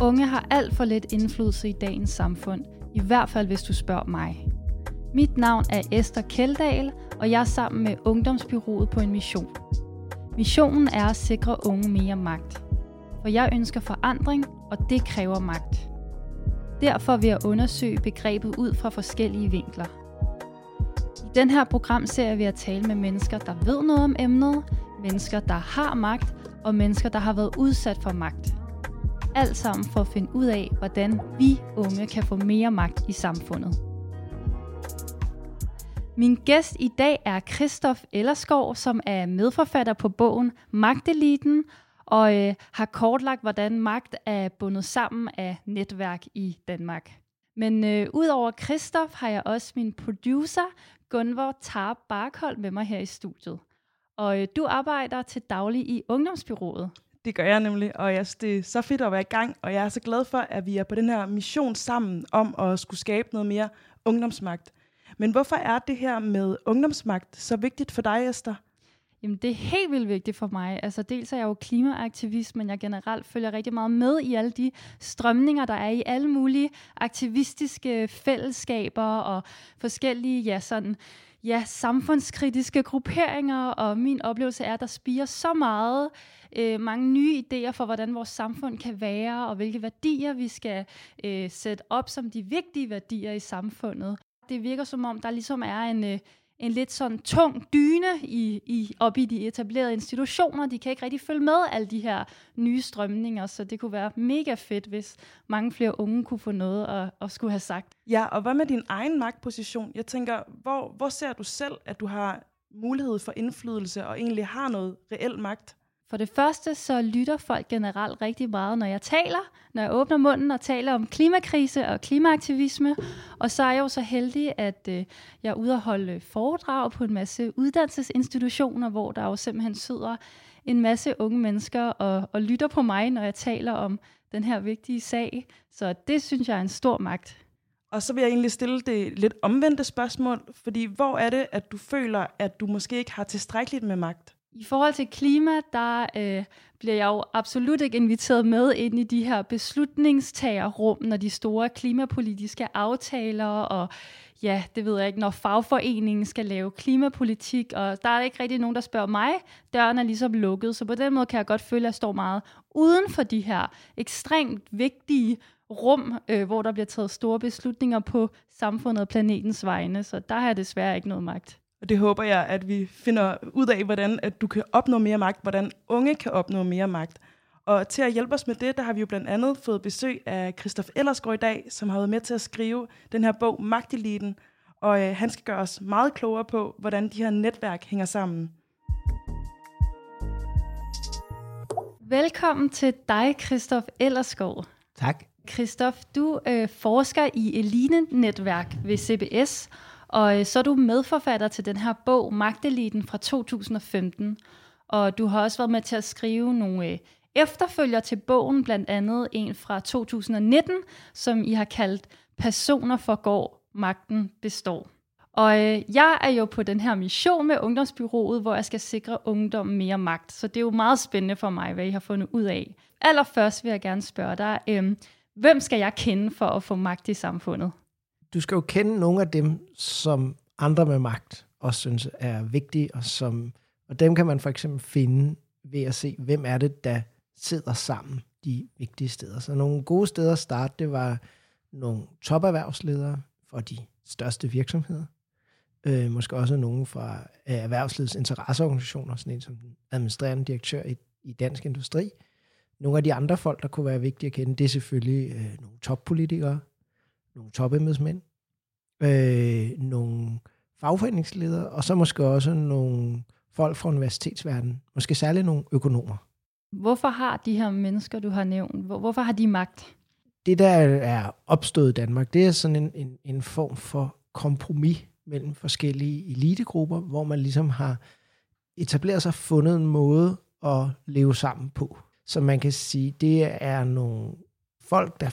Unge har alt for lidt indflydelse i dagens samfund, i hvert fald hvis du spørger mig. Mit navn er Esther Keldahl, og jeg er sammen med Ungdomsbyrået på en mission. Missionen er at sikre unge mere magt. For jeg ønsker forandring, og det kræver magt. Derfor vil jeg undersøge begrebet ud fra forskellige vinkler. I den her programserie vil jeg tale med mennesker, der ved noget om emnet, mennesker, der har magt, og mennesker, der har været udsat for magt. Alt sammen for at finde ud af, hvordan vi unge kan få mere magt i samfundet. Min gæst i dag er Christoph Ellerskov, som er medforfatter på bogen Magteliten, og øh, har kortlagt, hvordan magt er bundet sammen af netværk i Danmark. Men øh, udover Christoph har jeg også min producer, Gunvor Tarp Barkhold, med mig her i studiet. Og øh, du arbejder til daglig i Ungdomsbyrået. Det gør jeg nemlig, og jeg synes, det er så fedt at være i gang, og jeg er så glad for, at vi er på den her mission sammen om at skulle skabe noget mere ungdomsmagt. Men hvorfor er det her med ungdomsmagt så vigtigt for dig, Esther? Jamen, det er helt vildt vigtigt for mig. Altså, dels er jeg jo klimaaktivist, men jeg generelt følger rigtig meget med i alle de strømninger, der er i alle mulige aktivistiske fællesskaber og forskellige, ja, sådan, ja, samfundskritiske grupperinger, og min oplevelse er, at der spiger så meget øh, mange nye idéer for, hvordan vores samfund kan være, og hvilke værdier vi skal øh, sætte op som de vigtige værdier i samfundet. Det virker som om, der ligesom er en, øh, en lidt sådan tung dyne i, i, op i de etablerede institutioner. De kan ikke rigtig følge med alle de her nye strømninger, så det kunne være mega fedt, hvis mange flere unge kunne få noget at, at skulle have sagt. Ja, og hvad med din egen magtposition? Jeg tænker, hvor, hvor ser du selv, at du har mulighed for indflydelse og egentlig har noget reel magt? For det første, så lytter folk generelt rigtig meget, når jeg taler, når jeg åbner munden og taler om klimakrise og klimaaktivisme. Og så er jeg jo så heldig, at øh, jeg er ude og holde øh, foredrag på en masse uddannelsesinstitutioner, hvor der jo simpelthen sidder en masse unge mennesker og, og lytter på mig, når jeg taler om den her vigtige sag. Så det synes jeg er en stor magt. Og så vil jeg egentlig stille det lidt omvendte spørgsmål, fordi hvor er det, at du føler, at du måske ikke har tilstrækkeligt med magt? I forhold til klima, der øh, bliver jeg jo absolut ikke inviteret med ind i de her beslutningstagerrum, når de store klimapolitiske aftaler, og ja, det ved jeg ikke, når fagforeningen skal lave klimapolitik, og der er ikke rigtig nogen, der spørger mig. Døren er ligesom lukket, så på den måde kan jeg godt føle, at jeg står meget uden for de her ekstremt vigtige rum, øh, hvor der bliver taget store beslutninger på samfundet og planetens vegne, så der har jeg desværre ikke noget magt. Og det håber jeg, at vi finder ud af, hvordan at du kan opnå mere magt, hvordan unge kan opnå mere magt. Og til at hjælpe os med det, der har vi jo blandt andet fået besøg af Christoph Ellersgaard i dag, som har været med til at skrive den her bog Magteliten. Og øh, han skal gøre os meget klogere på, hvordan de her netværk hænger sammen. Velkommen til dig, Christoph Ellersgaard. Tak. Christoph, du øh, forsker i Eline-netværk ved CBS, og øh, så er du medforfatter til den her bog, Magteliten fra 2015. Og du har også været med til at skrive nogle øh, efterfølger til bogen, blandt andet en fra 2019, som I har kaldt Personer forgår, magten består. Og øh, jeg er jo på den her mission med Ungdomsbyrået, hvor jeg skal sikre ungdom mere magt. Så det er jo meget spændende for mig, hvad I har fundet ud af. Allerførst vil jeg gerne spørge dig, øh, hvem skal jeg kende for at få magt i samfundet? Du skal jo kende nogle af dem, som andre med magt også synes er vigtige, og, som, og dem kan man for eksempel finde ved at se, hvem er det, der sidder sammen de vigtige steder. Så nogle gode steder at starte, det var nogle toperhvervsledere for de største virksomheder. Øh, måske også nogle fra øh, erhvervslivets interesseorganisationer, sådan en som den administrerende direktør i, i Dansk Industri. Nogle af de andre folk, der kunne være vigtige at kende, det er selvfølgelig øh, nogle toppolitikere, nogle topembedsmænd, øh, nogle fagforeningsledere, og så måske også nogle folk fra universitetsverdenen, måske særligt nogle økonomer. Hvorfor har de her mennesker, du har nævnt, hvor, hvorfor har de magt? Det, der er opstået i Danmark, det er sådan en, en, en form for kompromis mellem forskellige elitegrupper, hvor man ligesom har etableret sig fundet en måde at leve sammen på. Så man kan sige, det er nogle folk, der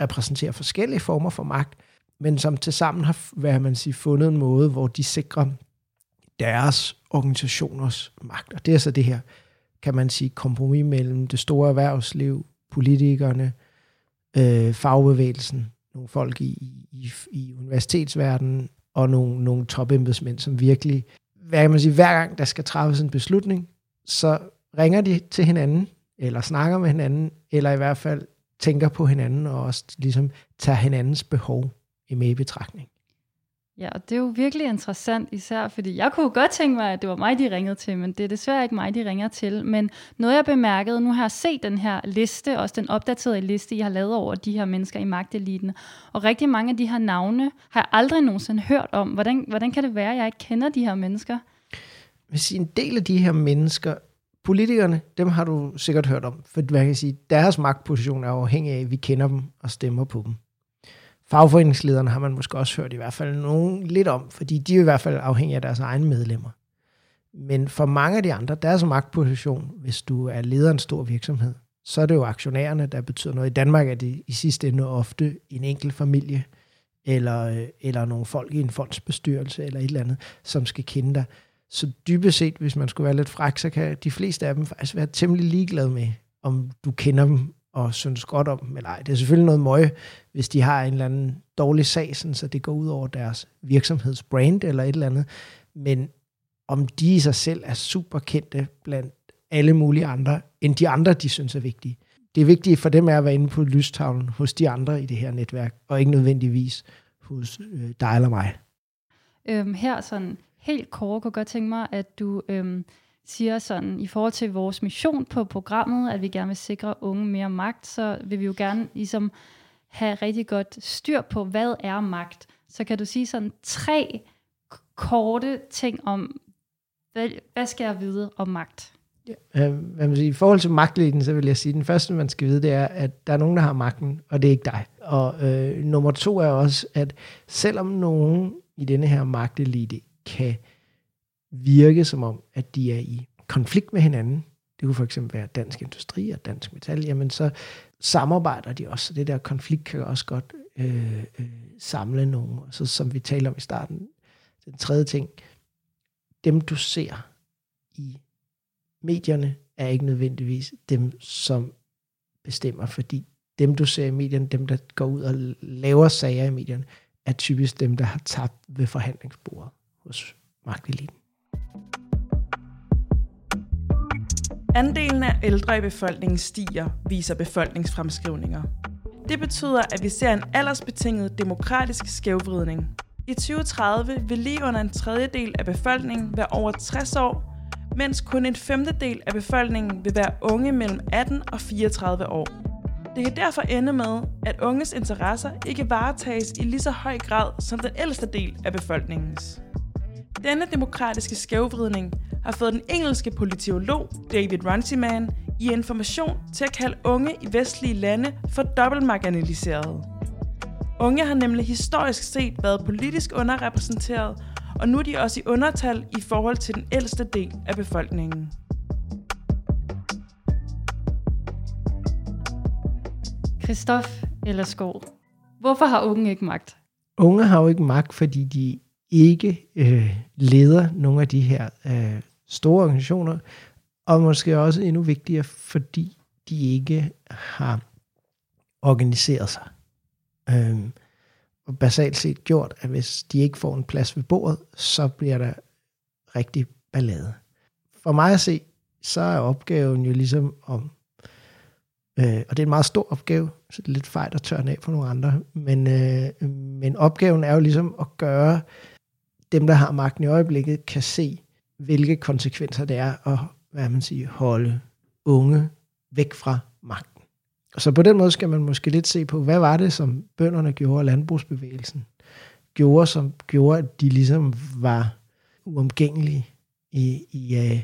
repræsenterer forskellige former for magt, men som tilsammen har hvad man siger, fundet en måde, hvor de sikrer deres organisationers magt. Og det er så det her, kan man sige, kompromis mellem det store erhvervsliv, politikerne, øh, fagbevægelsen, nogle folk i, i, i universitetsverdenen, og nogle, nogle topembedsmænd, som virkelig, hvad kan man sige, hver gang der skal træffes en beslutning, så ringer de til hinanden, eller snakker med hinanden, eller i hvert fald tænker på hinanden, og også ligesom tager hinandens behov med i betragtning. Ja, og det er jo virkelig interessant, især fordi jeg kunne godt tænke mig, at det var mig, de ringede til, men det er desværre ikke mig, de ringer til. Men noget jeg bemærkede, nu har jeg set den her liste, også den opdaterede liste, I har lavet over de her mennesker i magteliten, og rigtig mange af de her navne har jeg aldrig nogensinde hørt om. Hvordan, hvordan kan det være, at jeg ikke kender de her mennesker? Hvis en del af de her mennesker, politikerne, dem har du sikkert hørt om, for hvad kan jeg sige, deres magtposition er afhængig af, at vi kender dem og stemmer på dem. Fagforeningslederne har man måske også hørt i hvert fald nogen lidt om, fordi de er i hvert fald afhængige af deres egne medlemmer. Men for mange af de andre, deres magtposition, hvis du er leder af en stor virksomhed, så er det jo aktionærerne, der betyder noget. I Danmark er det i sidste ende ofte en enkelt familie, eller, øh, eller nogle folk i en fondsbestyrelse, eller et eller andet, som skal kende dig. Så dybest set, hvis man skulle være lidt fræk, så kan de fleste af dem faktisk være temmelig ligeglade med, om du kender dem og synes godt om dem eller ej. Det er selvfølgelig noget møje, hvis de har en eller anden dårlig sag, sådan, så det går ud over deres virksomhedsbrand eller et eller andet. Men om de i sig selv er super kendte blandt alle mulige andre, end de andre, de synes er vigtige. Det vigtige for dem er at være inde på lystavlen hos de andre i det her netværk, og ikke nødvendigvis hos øh, dig eller mig. Øhm, her sådan helt kort kunne godt tænke mig, at du øhm, siger sådan, i forhold til vores mission på programmet, at vi gerne vil sikre unge mere magt, så vil vi jo gerne ligesom have rigtig godt styr på, hvad er magt. Så kan du sige sådan tre korte ting om, hvad, hvad skal jeg vide om magt? Ja, øh, hvad I forhold til magteliten, så vil jeg sige, at den første, man skal vide, det er, at der er nogen, der har magten, og det er ikke dig. Og øh, nummer to er også, at selvom nogen i denne her magtelite kan virke som om, at de er i konflikt med hinanden, det kunne for eksempel være dansk industri og dansk metal, jamen så samarbejder de også. Så det der konflikt kan også godt øh, øh, samle nogen. Og så som vi talte om i starten, den tredje ting, dem du ser i medierne, er ikke nødvendigvis dem, som bestemmer, fordi dem du ser i medierne, dem der går ud og laver sager i medierne, er typisk dem, der har tabt ved forhandlingsbordet hos magteliten. Andelen af ældre i befolkningen stiger, viser befolkningsfremskrivninger. Det betyder, at vi ser en aldersbetinget demokratisk skævvridning. I 2030 vil lige under en tredjedel af befolkningen være over 60 år, mens kun en femtedel af befolkningen vil være unge mellem 18 og 34 år. Det kan derfor ende med, at unges interesser ikke varetages i lige så høj grad som den ældste del af befolkningens. Denne demokratiske skævvridning har fået den engelske politiolog David Runciman i information til at kalde unge i vestlige lande for dobbeltmarginaliserede. Unge har nemlig historisk set været politisk underrepræsenteret, og nu er de også i undertal i forhold til den ældste del af befolkningen. Christoph eller Skov, hvorfor har unge ikke magt? Unge har jo ikke magt, fordi de ikke øh, leder nogle af de her øh, store organisationer, og måske også endnu vigtigere, fordi de ikke har organiseret sig. Øhm, og basalt set gjort, at hvis de ikke får en plads ved bordet, så bliver der rigtig ballade. For mig at se, så er opgaven jo ligesom om, øh, og det er en meget stor opgave, så det er lidt fejl at tørne af på nogle andre, men, øh, men opgaven er jo ligesom at gøre dem, der har magten i øjeblikket, kan se, hvilke konsekvenser det er at hvad man siger, holde unge væk fra magten. Og så på den måde skal man måske lidt se på, hvad var det, som bønderne gjorde, og landbrugsbevægelsen gjorde, som gjorde, at de ligesom var uomgængelige i, i, øh,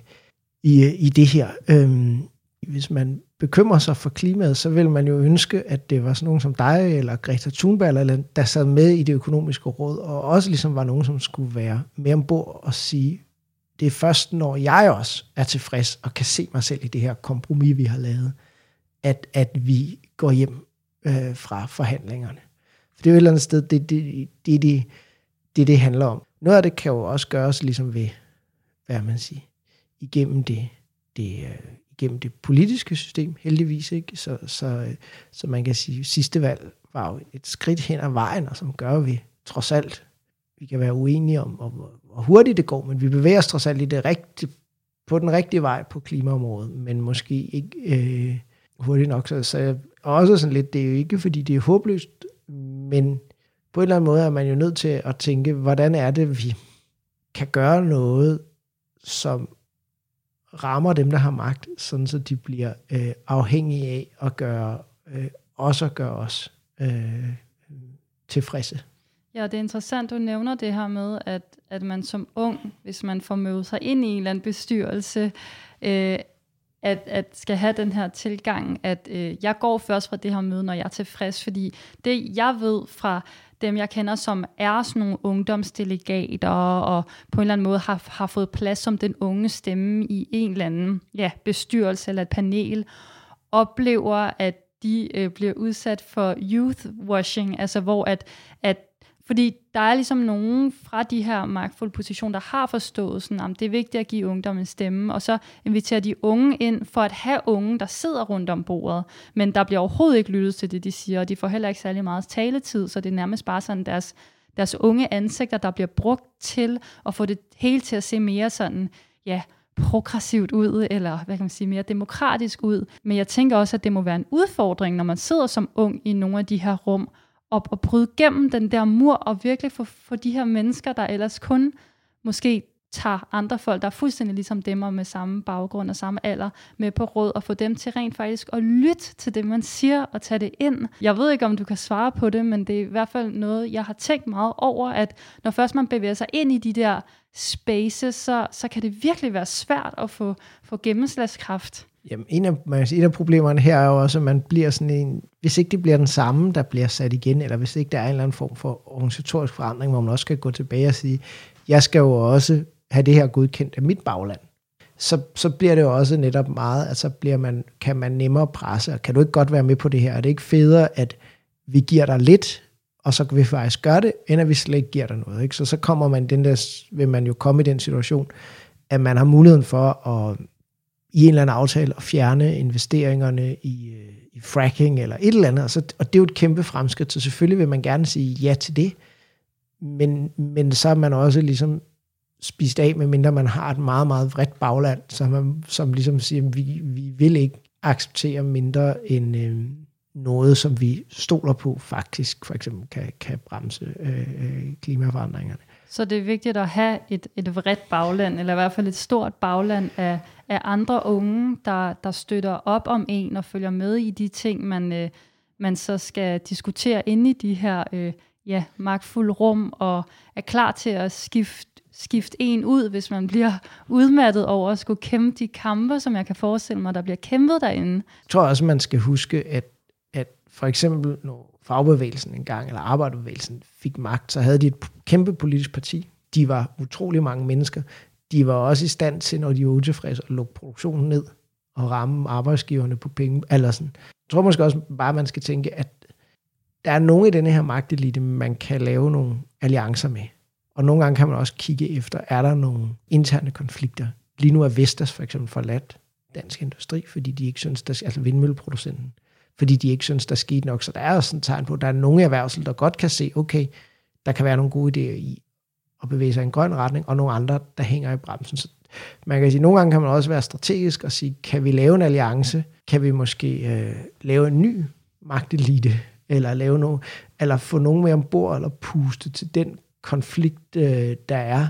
i, i det her. Øhm, hvis man bekymrer sig for klimaet, så vil man jo ønske, at det var sådan nogen som dig, eller Greta Thunberg, eller der sad med i det økonomiske råd, og også ligesom var nogen, som skulle være med ombord og sige, det er først, når jeg også er tilfreds og kan se mig selv i det her kompromis, vi har lavet, at, at vi går hjem øh, fra forhandlingerne. For det er jo et eller andet sted, det det, det, det, det, det handler om. Noget af det kan jo også gøres ligesom ved, hvad man siger, igennem det, det, øh, igennem det politiske system, heldigvis ikke. Så, så, så man kan sige, at sidste valg var jo et skridt hen ad vejen, og som gør vi trods alt, vi kan være uenige om, om hvor hurtigt det går, men vi bevæger os trods alt i det rigtige, på den rigtige vej på klimaområdet, men måske ikke øh, hurtigt nok. Så, så jeg, også sådan lidt, det er jo ikke, fordi det er håbløst, men på en eller anden måde er man jo nødt til at tænke, hvordan er det, vi kan gøre noget, som rammer dem, der har magt, sådan så de bliver øh, afhængige af at gøre øh, os og gøre os øh, tilfredse. Ja, det er interessant, du nævner det her med, at, at man som ung, hvis man får mødet sig ind i en eller anden bestyrelse, øh, at, at skal have den her tilgang, at øh, jeg går først fra det her møde, når jeg er tilfreds, fordi det jeg ved fra dem, jeg kender, som er sådan nogle ungdomsdelegater, og på en eller anden måde har, har fået plads som den unge stemme i en eller anden ja, bestyrelse eller et panel, oplever, at de øh, bliver udsat for youth washing, altså hvor at, at fordi der er ligesom nogen fra de her magtfulde positioner, der har forstået, sådan, at det er vigtigt at give ungdommen en stemme, og så inviterer de unge ind for at have unge, der sidder rundt om bordet, men der bliver overhovedet ikke lyttet til det, de siger, og de får heller ikke særlig meget taletid, så det er nærmest bare sådan deres, deres unge ansigter, der bliver brugt til at få det hele til at se mere sådan, ja, progressivt ud, eller hvad kan man sige, mere demokratisk ud. Men jeg tænker også, at det må være en udfordring, når man sidder som ung i nogle af de her rum, og, at bryde gennem den der mur, og virkelig få, få de her mennesker, der ellers kun måske tager andre folk, der er fuldstændig ligesom dem, og med samme baggrund og samme alder, med på råd, og få dem til rent faktisk at lytte til det, man siger, og tage det ind. Jeg ved ikke, om du kan svare på det, men det er i hvert fald noget, jeg har tænkt meget over, at når først man bevæger sig ind i de der spaces, så, så kan det virkelig være svært at få, få gennemslagskraft. Jamen, en af, man sige, en af problemerne her er jo også, at man bliver sådan en, hvis ikke det bliver den samme, der bliver sat igen, eller hvis ikke der er en eller anden form for organisatorisk forandring, hvor man også skal gå tilbage og sige, jeg skal jo også have det her godkendt af mit bagland. Så, så bliver det jo også netop meget, at så bliver man, kan man nemmere presse, og kan du ikke godt være med på det her? Er det ikke federe, at vi giver dig lidt, og så kan vi faktisk gøre det, end at vi slet ikke giver dig noget. Ikke? Så så kommer man den der, vil man jo komme i den situation, at man har muligheden for at i en eller anden aftale at fjerne investeringerne i, øh, i fracking eller et eller andet. så og det er jo et kæmpe fremskridt, så selvfølgelig vil man gerne sige ja til det, men, men så er man også ligesom spist af, medmindre man har et meget, meget vredt bagland, som, man, som ligesom siger, at vi, vi vil ikke acceptere mindre end øh, noget, som vi stoler på faktisk, for eksempel kan, kan bremse øh, øh klimaforandringerne. Så det er vigtigt at have et, et vredt bagland, eller i hvert fald et stort bagland af, af andre unge, der, der støtter op om en og følger med i de ting, man, øh, man så skal diskutere inde i de her øh, ja, magtfulde rum, og er klar til at skifte skifte en ud, hvis man bliver udmattet over at skulle kæmpe de kampe, som jeg kan forestille mig, der bliver kæmpet derinde. Jeg tror også, man skal huske, at, at for eksempel når fagbevægelsen engang, eller arbejderbevægelsen fik magt, så havde de et kæmpe politisk parti. De var utrolig mange mennesker. De var også i stand til, når de var utilfredse, at lukke produktionen ned og ramme arbejdsgiverne på penge. Eller sådan. Jeg tror måske også bare, man skal tænke, at der er nogen i denne her magtelite, man kan lave nogle alliancer med. Og nogle gange kan man også kigge efter, er der nogle interne konflikter. Lige nu er Vestas for eksempel forladt dansk industri, fordi de ikke synes, der, altså vindmølleproducenten, fordi de ikke synes, der skete nok. Så der er også en tegn på, at der er nogle erhvervsel, der godt kan se, okay, der kan være nogle gode idéer i og bevæge sig i en grøn retning, og nogle andre, der hænger i bremsen. Så man kan sige, at nogle gange kan man også være strategisk og sige, kan vi lave en alliance? Kan vi måske øh, lave en ny magtelite? Eller, lave noget, eller få nogen med ombord, eller puste til den konflikt, øh, der er.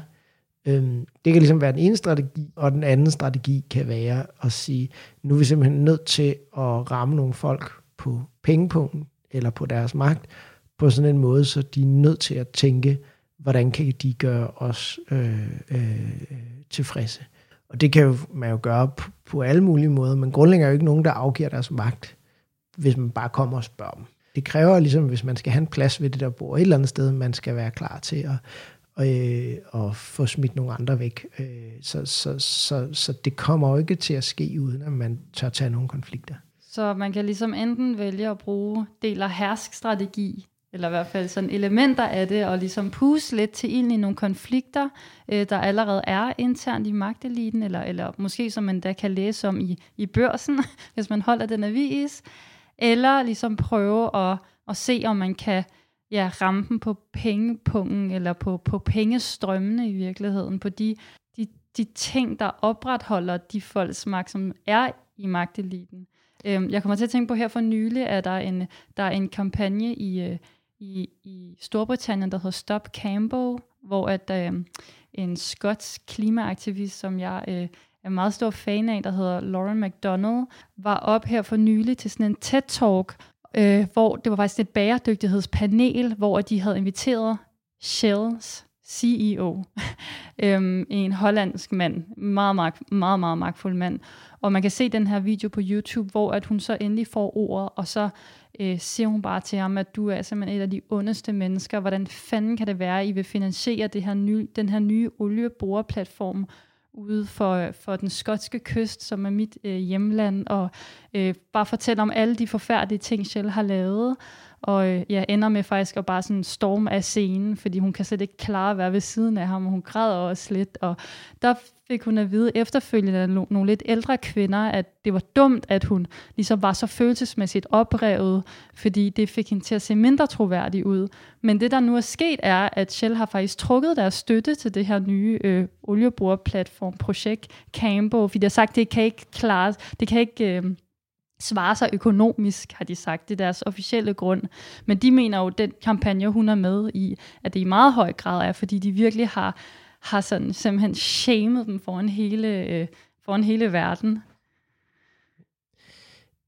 Øhm, det kan ligesom være den ene strategi, og den anden strategi kan være at sige, nu er vi simpelthen nødt til at ramme nogle folk på pengepunkten, eller på deres magt, på sådan en måde, så de er nødt til at tænke, hvordan kan de gøre os øh, øh, tilfredse. Og det kan jo, man jo gøre på, på alle mulige måder, men grundlæggende er jo ikke nogen, der afgiver deres magt, hvis man bare kommer og spørger dem. Det kræver ligesom, hvis man skal have en plads ved det der bord et eller andet sted, man skal være klar til at, øh, og få smidt nogle andre væk. Øh, så, så, så, så det kommer jo ikke til at ske, uden at man tør tage nogle konflikter. Så man kan ligesom enten vælge at bruge del- og hersk-strategi, eller i hvert fald sådan elementer af det, og ligesom puse lidt til ind i nogle konflikter, øh, der allerede er internt i magteliten, eller, eller måske som man da kan læse om i, i børsen, hvis man holder den avis, eller ligesom prøve at, at se, om man kan ja, ramme dem på pengepungen, eller på, på pengestrømmene i virkeligheden, på de, de, de ting, der opretholder de folks magt, som er i magteliten. Øhm, jeg kommer til at tænke på her for nylig, at der er en, der er en kampagne i, øh, i, i Storbritannien, der hedder Stop Cambo, hvor at, øh, en skotsk klimaaktivist, som jeg øh, er meget stor fan af, der hedder Lauren McDonald, var op her for nylig til sådan en TED-talk, øh, hvor det var faktisk et bæredygtighedspanel, hvor de havde inviteret Shells CEO, øhm, en hollandsk mand, meget, meget, meget, meget magtfuld mand. Og man kan se den her video på YouTube, hvor at hun så endelig får ordet, og så øh, siger hun bare til ham, at du er simpelthen et af de ondeste mennesker. Hvordan fanden kan det være, at I vil finansiere det her nye, den her nye olieboreplatform ude for, for den skotske kyst, som er mit øh, hjemland, og øh, bare fortælle om alle de forfærdelige ting, Shell har lavet og øh, ja, ender med faktisk at bare sådan storme af scenen, fordi hun kan slet ikke klare at være ved siden af ham, og hun græder også lidt, og der fik hun at vide efterfølgende af nogle lidt ældre kvinder, at det var dumt, at hun ligesom var så følelsesmæssigt oprevet, fordi det fik hende til at se mindre troværdig ud. Men det, der nu er sket, er, at Shell har faktisk trukket deres støtte til det her nye øh, olieboreplatform-projekt, Cambo, fordi de har sagt, det kan ikke klare, det kan ikke... Øh, svare sig økonomisk, har de sagt. Det er deres officielle grund. Men de mener jo, at den kampagne, hun er med i, at det i meget høj grad er, fordi de virkelig har, har sådan simpelthen shamed dem foran hele, øh, foran hele verden.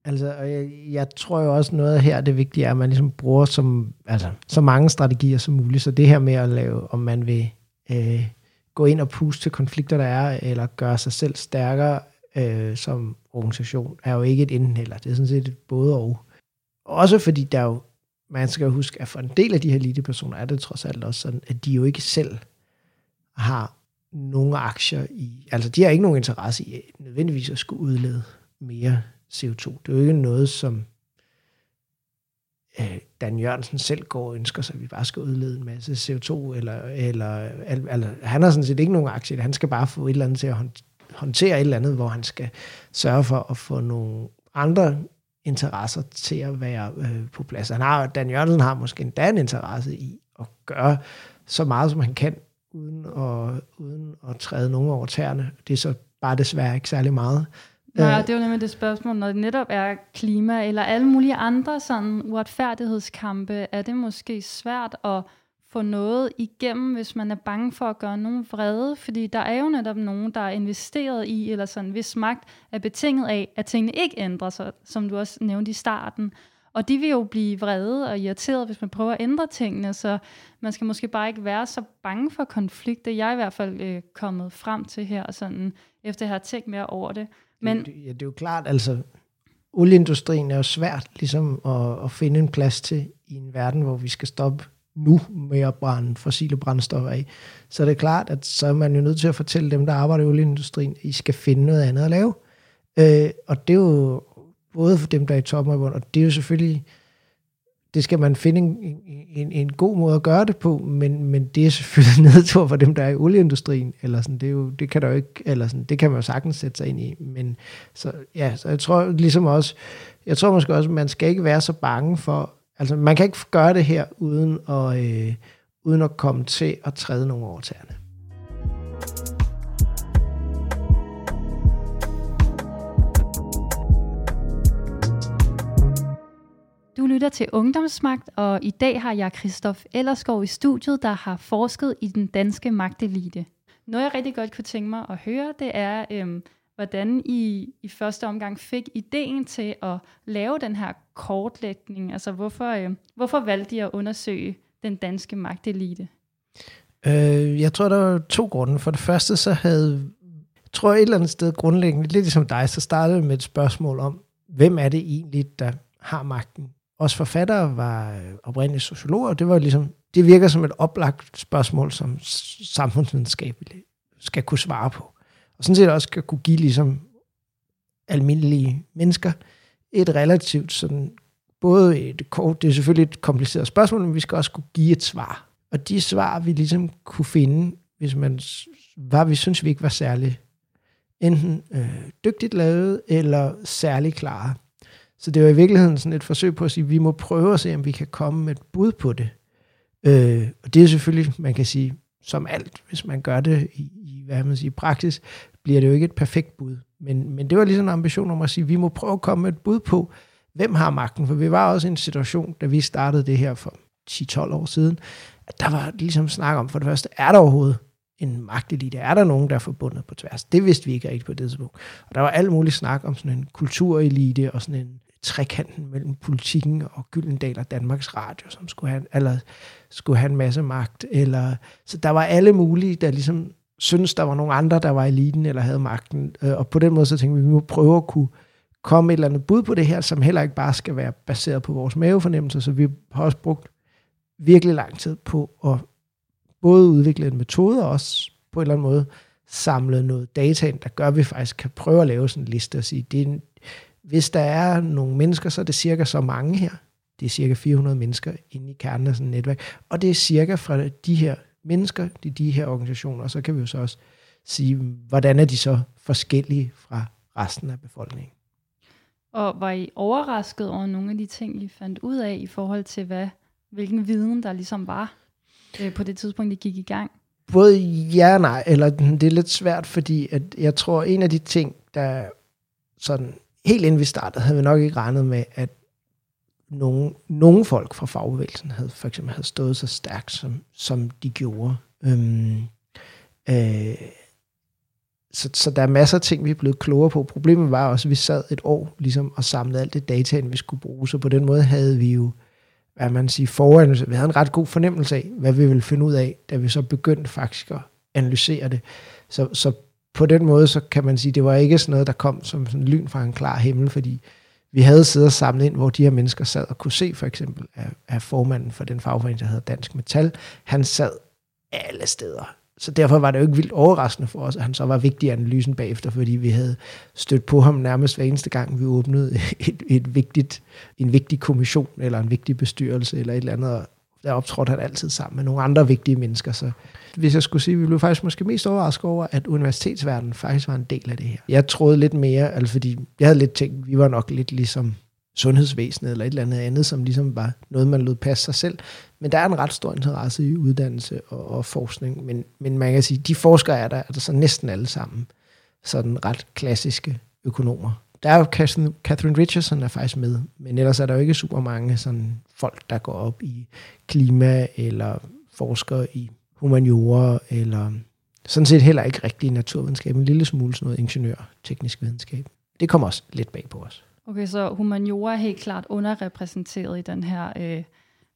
Altså, og jeg, jeg tror jo også noget her, det vigtige er, at man ligesom bruger som, altså, så mange strategier som muligt. Så det her med at lave, om man vil øh, gå ind og puste til konflikter, der er, eller gøre sig selv stærkere, øh, som organisation, er jo ikke et enten eller. Det er sådan set et både og. Også fordi der jo, man skal jo huske, at for en del af de her elitepersoner er det trods alt også sådan, at de jo ikke selv har nogle aktier i, altså de har ikke nogen interesse i nødvendigvis at skulle udlede mere CO2. Det er jo ikke noget, som øh, Dan Jørgensen selv går og ønsker sig, at vi bare skal udlede en masse CO2, eller, eller, eller altså, han har sådan set ikke nogen aktier, han skal bare få et eller andet til at håndtere et eller andet, hvor han skal sørge for at få nogle andre interesser til at være øh, på plads. Han har, Dan Jørgensen har måske endda en interesse i at gøre så meget, som han kan, uden at, uden at træde nogen over tæerne. Det er så bare desværre ikke særlig meget. Nej, øh, det er jo nemlig det spørgsmål, når det netop er klima eller alle mulige andre sådan uretfærdighedskampe, er det måske svært at få noget igennem, hvis man er bange for at gøre nogen vrede, fordi der er jo netop nogen, der er investeret i, eller sådan, hvis magt er betinget af, at tingene ikke ændrer sig, som du også nævnte i starten. Og de vil jo blive vrede og irriteret, hvis man prøver at ændre tingene, så man skal måske bare ikke være så bange for konflikter. Jeg er i hvert fald øh, kommet frem til her, sådan, efter jeg har tænkt mere over det. Men, det, ja, det er jo klart, altså olieindustrien er jo svært ligesom at, at finde en plads til i en verden, hvor vi skal stoppe nu med at brænde fossile brændstoffer af. Så det er klart, at så er man jo nødt til at fortælle dem, der arbejder i olieindustrien, at I skal finde noget andet at lave. Øh, og det er jo både for dem, der er i toppen og og det er jo selvfølgelig, det skal man finde en, en, en god måde at gøre det på, men, men det er selvfølgelig nedtur for dem, der er i olieindustrien, eller sådan, det, er jo, det kan der jo ikke, eller sådan, det kan man jo sagtens sætte sig ind i, men så, ja, så jeg tror ligesom også, jeg tror måske også, man skal ikke være så bange for Altså, man kan ikke gøre det her, uden at, øh, uden at komme til at træde nogle over tæerne. Du lytter til Ungdomsmagt, og i dag har jeg Christoph Ellerskov i studiet, der har forsket i den danske magtelite. Noget jeg rigtig godt kunne tænke mig at høre, det er, øhm, hvordan I i første omgang fik ideen til at lave den her kortlægning. Altså hvorfor, øh, hvorfor valgte I at undersøge den danske magtelite? Øh, jeg tror, der var to grunde. For det første, så havde, jeg tror et eller andet sted grundlæggende, lidt ligesom dig, så startede med et spørgsmål om, hvem er det egentlig, der har magten? Os forfattere var øh, oprindeligt sociologer, og det var ligesom, det virker som et oplagt spørgsmål, som samfundsvidenskab skal kunne svare på og sådan set også skal kunne give ligesom almindelige mennesker et relativt sådan både et kort, det er selvfølgelig et kompliceret spørgsmål, men vi skal også kunne give et svar. Og de svar, vi ligesom kunne finde, hvis man var, vi synes, vi ikke var særlig enten øh, dygtigt lavet, eller særlig klare. Så det var i virkeligheden sådan et forsøg på at sige, at vi må prøve at se, om vi kan komme med et bud på det. Øh, og det er selvfølgelig, man kan sige, som alt, hvis man gør det i, i hvad man siger, praksis, bliver det jo ikke et perfekt bud. Men, men det var ligesom en ambition om at sige, at vi må prøve at komme med et bud på, hvem har magten? For vi var også i en situation, da vi startede det her for 10-12 år siden, at der var ligesom snak om, for det første, er der overhovedet en magtelite? Er der nogen, der er forbundet på tværs? Det vidste vi ikke rigtigt på det tidspunkt. Og der var alt muligt snak om sådan en kulturelite og sådan en trekanten mellem politikken og Gyldendal og Danmarks Radio, som skulle have, eller skulle have en masse magt. Eller, så der var alle mulige, der ligesom synes der var nogle andre, der var eliten eller havde magten. Øh, og på den måde så tænkte vi, at vi må prøve at kunne komme et eller andet bud på det her, som heller ikke bare skal være baseret på vores mavefornemmelser. Så vi har også brugt virkelig lang tid på at både udvikle en metode og også på en eller anden måde samle noget data ind, der gør, at vi faktisk kan prøve at lave sådan en liste og sige, det er en, hvis der er nogle mennesker, så er det cirka så mange her. Det er cirka 400 mennesker inde i kernen af sådan et netværk. Og det er cirka fra de her mennesker, de, de her organisationer. Og så kan vi jo så også sige, hvordan er de så forskellige fra resten af befolkningen. Og var I overrasket over nogle af de ting, I fandt ud af i forhold til, hvad, hvilken viden der ligesom var øh, på det tidspunkt, I gik i gang? Både ja og nej, eller det er lidt svært, fordi at jeg tror, en af de ting, der sådan helt inden vi startede, havde vi nok ikke regnet med, at nogle, nogle folk fra fagbevægelsen havde for eksempel havde stået så stærkt, som, som de gjorde. Øhm, øh, så, så der er masser af ting, vi er blevet klogere på. Problemet var også, at vi sad et år ligesom, og samlede alt det data, vi skulle bruge. Så på den måde havde vi jo, hvad man siger, foran, vi havde en ret god fornemmelse af, hvad vi ville finde ud af, da vi så begyndte faktisk at analysere det. Så, så på den måde, så kan man sige, det var ikke sådan noget, der kom som sådan lyn fra en klar himmel, fordi vi havde siddet og samlet ind, hvor de her mennesker sad og kunne se for eksempel, at, at formanden for den fagforening, der hedder Dansk Metal, han sad alle steder. Så derfor var det jo ikke vildt overraskende for os, at han så var vigtig i analysen bagefter, fordi vi havde stødt på ham nærmest hver eneste gang, vi åbnede et, et vigtigt, en vigtig kommission, eller en vigtig bestyrelse, eller et eller andet, der optrådte han altid sammen med nogle andre vigtige mennesker. Så hvis jeg skulle sige, vi blev faktisk måske mest overrasket over, at universitetsverdenen faktisk var en del af det her. Jeg troede lidt mere, altså fordi jeg havde lidt tænkt, vi var nok lidt ligesom sundhedsvæsenet eller et eller andet andet, som ligesom var noget, man lød passe sig selv. Men der er en ret stor interesse i uddannelse og, og forskning. Men, men man kan sige, de forskere er der, er der så næsten alle sammen sådan ret klassiske økonomer. Der er jo Catherine Richardson er faktisk med, men ellers er der jo ikke super mange sådan folk, der går op i klima eller forsker i humaniora, eller sådan set heller ikke rigtig naturvidenskab, en lille smule sådan noget ingeniør, teknisk videnskab. Det kommer også lidt bag på os. Okay, så humaniora er helt klart underrepræsenteret i den her, øh,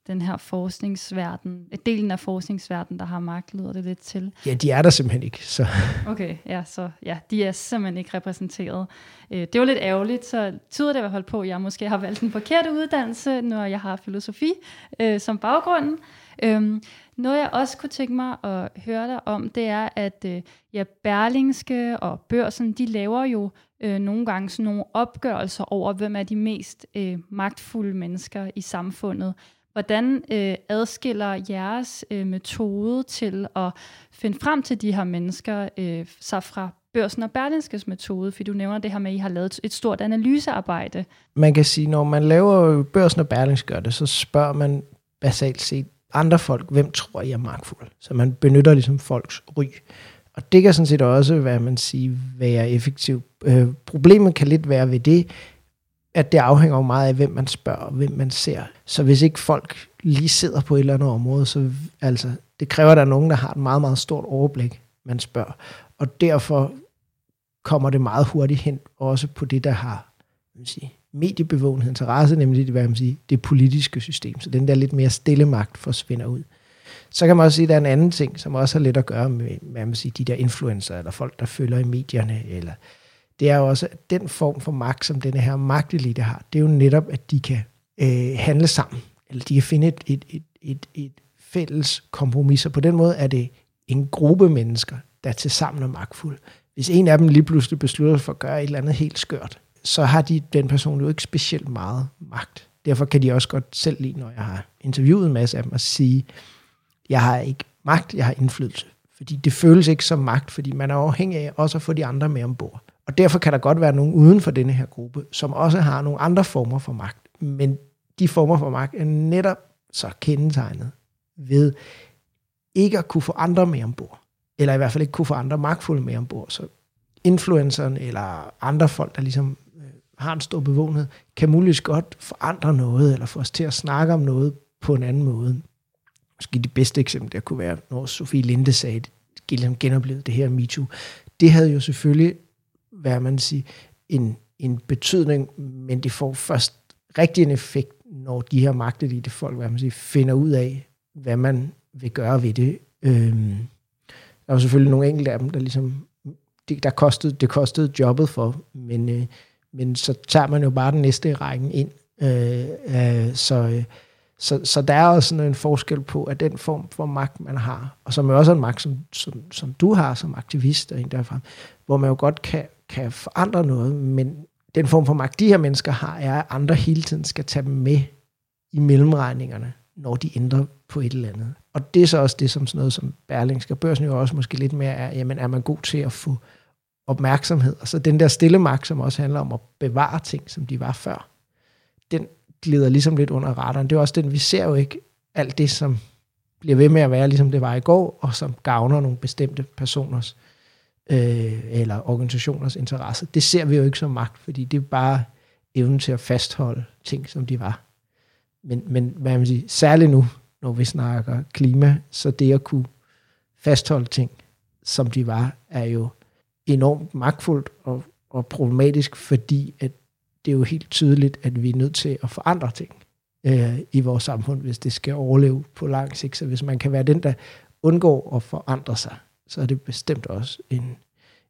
den her forskningsverden, delen af forskningsverden, der har magt, lyder det lidt til. Ja, de er der simpelthen ikke. Så. Okay, ja, så ja, de er simpelthen ikke repræsenteret. Øh, det var lidt ærgerligt, så tyder det i hvert fald på, at jeg måske har valgt den forkerte uddannelse, når jeg har filosofi øh, som baggrund. Øhm, noget jeg også kunne tænke mig at høre dig om, det er, at øh, ja, Berlingske og Børsen, de laver jo øh, nogle gange sådan nogle opgørelser over, hvem er de mest øh, magtfulde mennesker i samfundet. Hvordan øh, adskiller jeres øh, metode til at finde frem til de her mennesker øh, sig fra Børsen og Berlingskes metode? For du nævner det her med, at I har lavet et stort analysearbejde. Man kan sige, når man laver Børsen og Berlingske det, så spørger man basalt set andre folk, hvem tror I er magtfuld? Så man benytter ligesom folks ry. Og det kan sådan set også, hvad man siger, være effektivt. Øh, problemet kan lidt være ved det, at det afhænger jo meget af, hvem man spørger, og hvem man ser. Så hvis ikke folk lige sidder på et eller andet område, så altså, det kræver, at der er nogen, der har et meget, meget stort overblik, man spørger. Og derfor kommer det meget hurtigt hen, også på det, der har man sige, mediebevågenhed interesse, nemlig det, hvad man siger, det politiske system. Så den der lidt mere stille magt forsvinder ud. Så kan man også sige, at der er en anden ting, som også har lidt at gøre med hvad man siger, de der influencer, eller folk, der følger i medierne, eller det er jo også, at den form for magt, som denne her magtelite har, det er jo netop, at de kan øh, handle sammen, eller de kan finde et, et, et, et, et fælles kompromis, og på den måde er det en gruppe mennesker, der til sammen er magtfulde. Hvis en af dem lige pludselig beslutter for at gøre et eller andet helt skørt, så har de, den person jo ikke specielt meget magt. Derfor kan de også godt selv lide, når jeg har interviewet en masse af dem, at sige, jeg har ikke magt, jeg har indflydelse. Fordi det føles ikke som magt, fordi man er afhængig af også at få de andre med ombord. Og derfor kan der godt være nogen uden for denne her gruppe, som også har nogle andre former for magt. Men de former for magt er netop så kendetegnet ved ikke at kunne få andre med ombord. Eller i hvert fald ikke kunne få andre magtfulde med ombord. Så influenceren eller andre folk, der ligesom øh, har en stor bevågenhed, kan muligvis godt forandre noget, eller få os til at snakke om noget på en anden måde. Måske det bedste eksempel, der kunne være, når Sofie Linde sagde, at ligesom genoplevede det her MeToo. Det havde jo selvfølgelig, hvad man siger, en, en betydning, men det får først rigtig en effekt, når de her magtelite folk, hvad man siger, finder ud af, hvad man vil gøre ved det. Øhm, der var selvfølgelig nogle enkelte af dem, der ligesom, det, der kostede, det kostede jobbet for, men, øh, men så tager man jo bare den næste i rækken ind. Øh, øh, så, øh, så, så der er også sådan en forskel på, at den form for magt, man har, og som er også en magt, som, som, som du har som aktivist, og en derfra, hvor man jo godt kan, kan forandre noget, men den form for magt, de her mennesker har, er, at andre hele tiden skal tage dem med i mellemregningerne, når de ændrer på et eller andet. Og det er så også det, som sådan noget som Berlingske Børsen jo også måske lidt mere er, jamen er man god til at få opmærksomhed. Og så den der stille magt, som også handler om at bevare ting, som de var før, den glider ligesom lidt under radaren. Det er også den, vi ser jo ikke alt det, som bliver ved med at være, ligesom det var i går, og som gavner nogle bestemte personers øh, eller organisationers interesse. Det ser vi jo ikke som magt, fordi det er bare evnen til at fastholde ting, som de var. Men, men hvad man sige, særligt nu, når vi snakker klima, så det at kunne fastholde ting, som de var, er jo enormt magtfuldt og, og problematisk, fordi at det er jo helt tydeligt, at vi er nødt til at forandre ting øh, i vores samfund, hvis det skal overleve på lang sigt. Så hvis man kan være den, der undgår at forandre sig, så er det bestemt også en,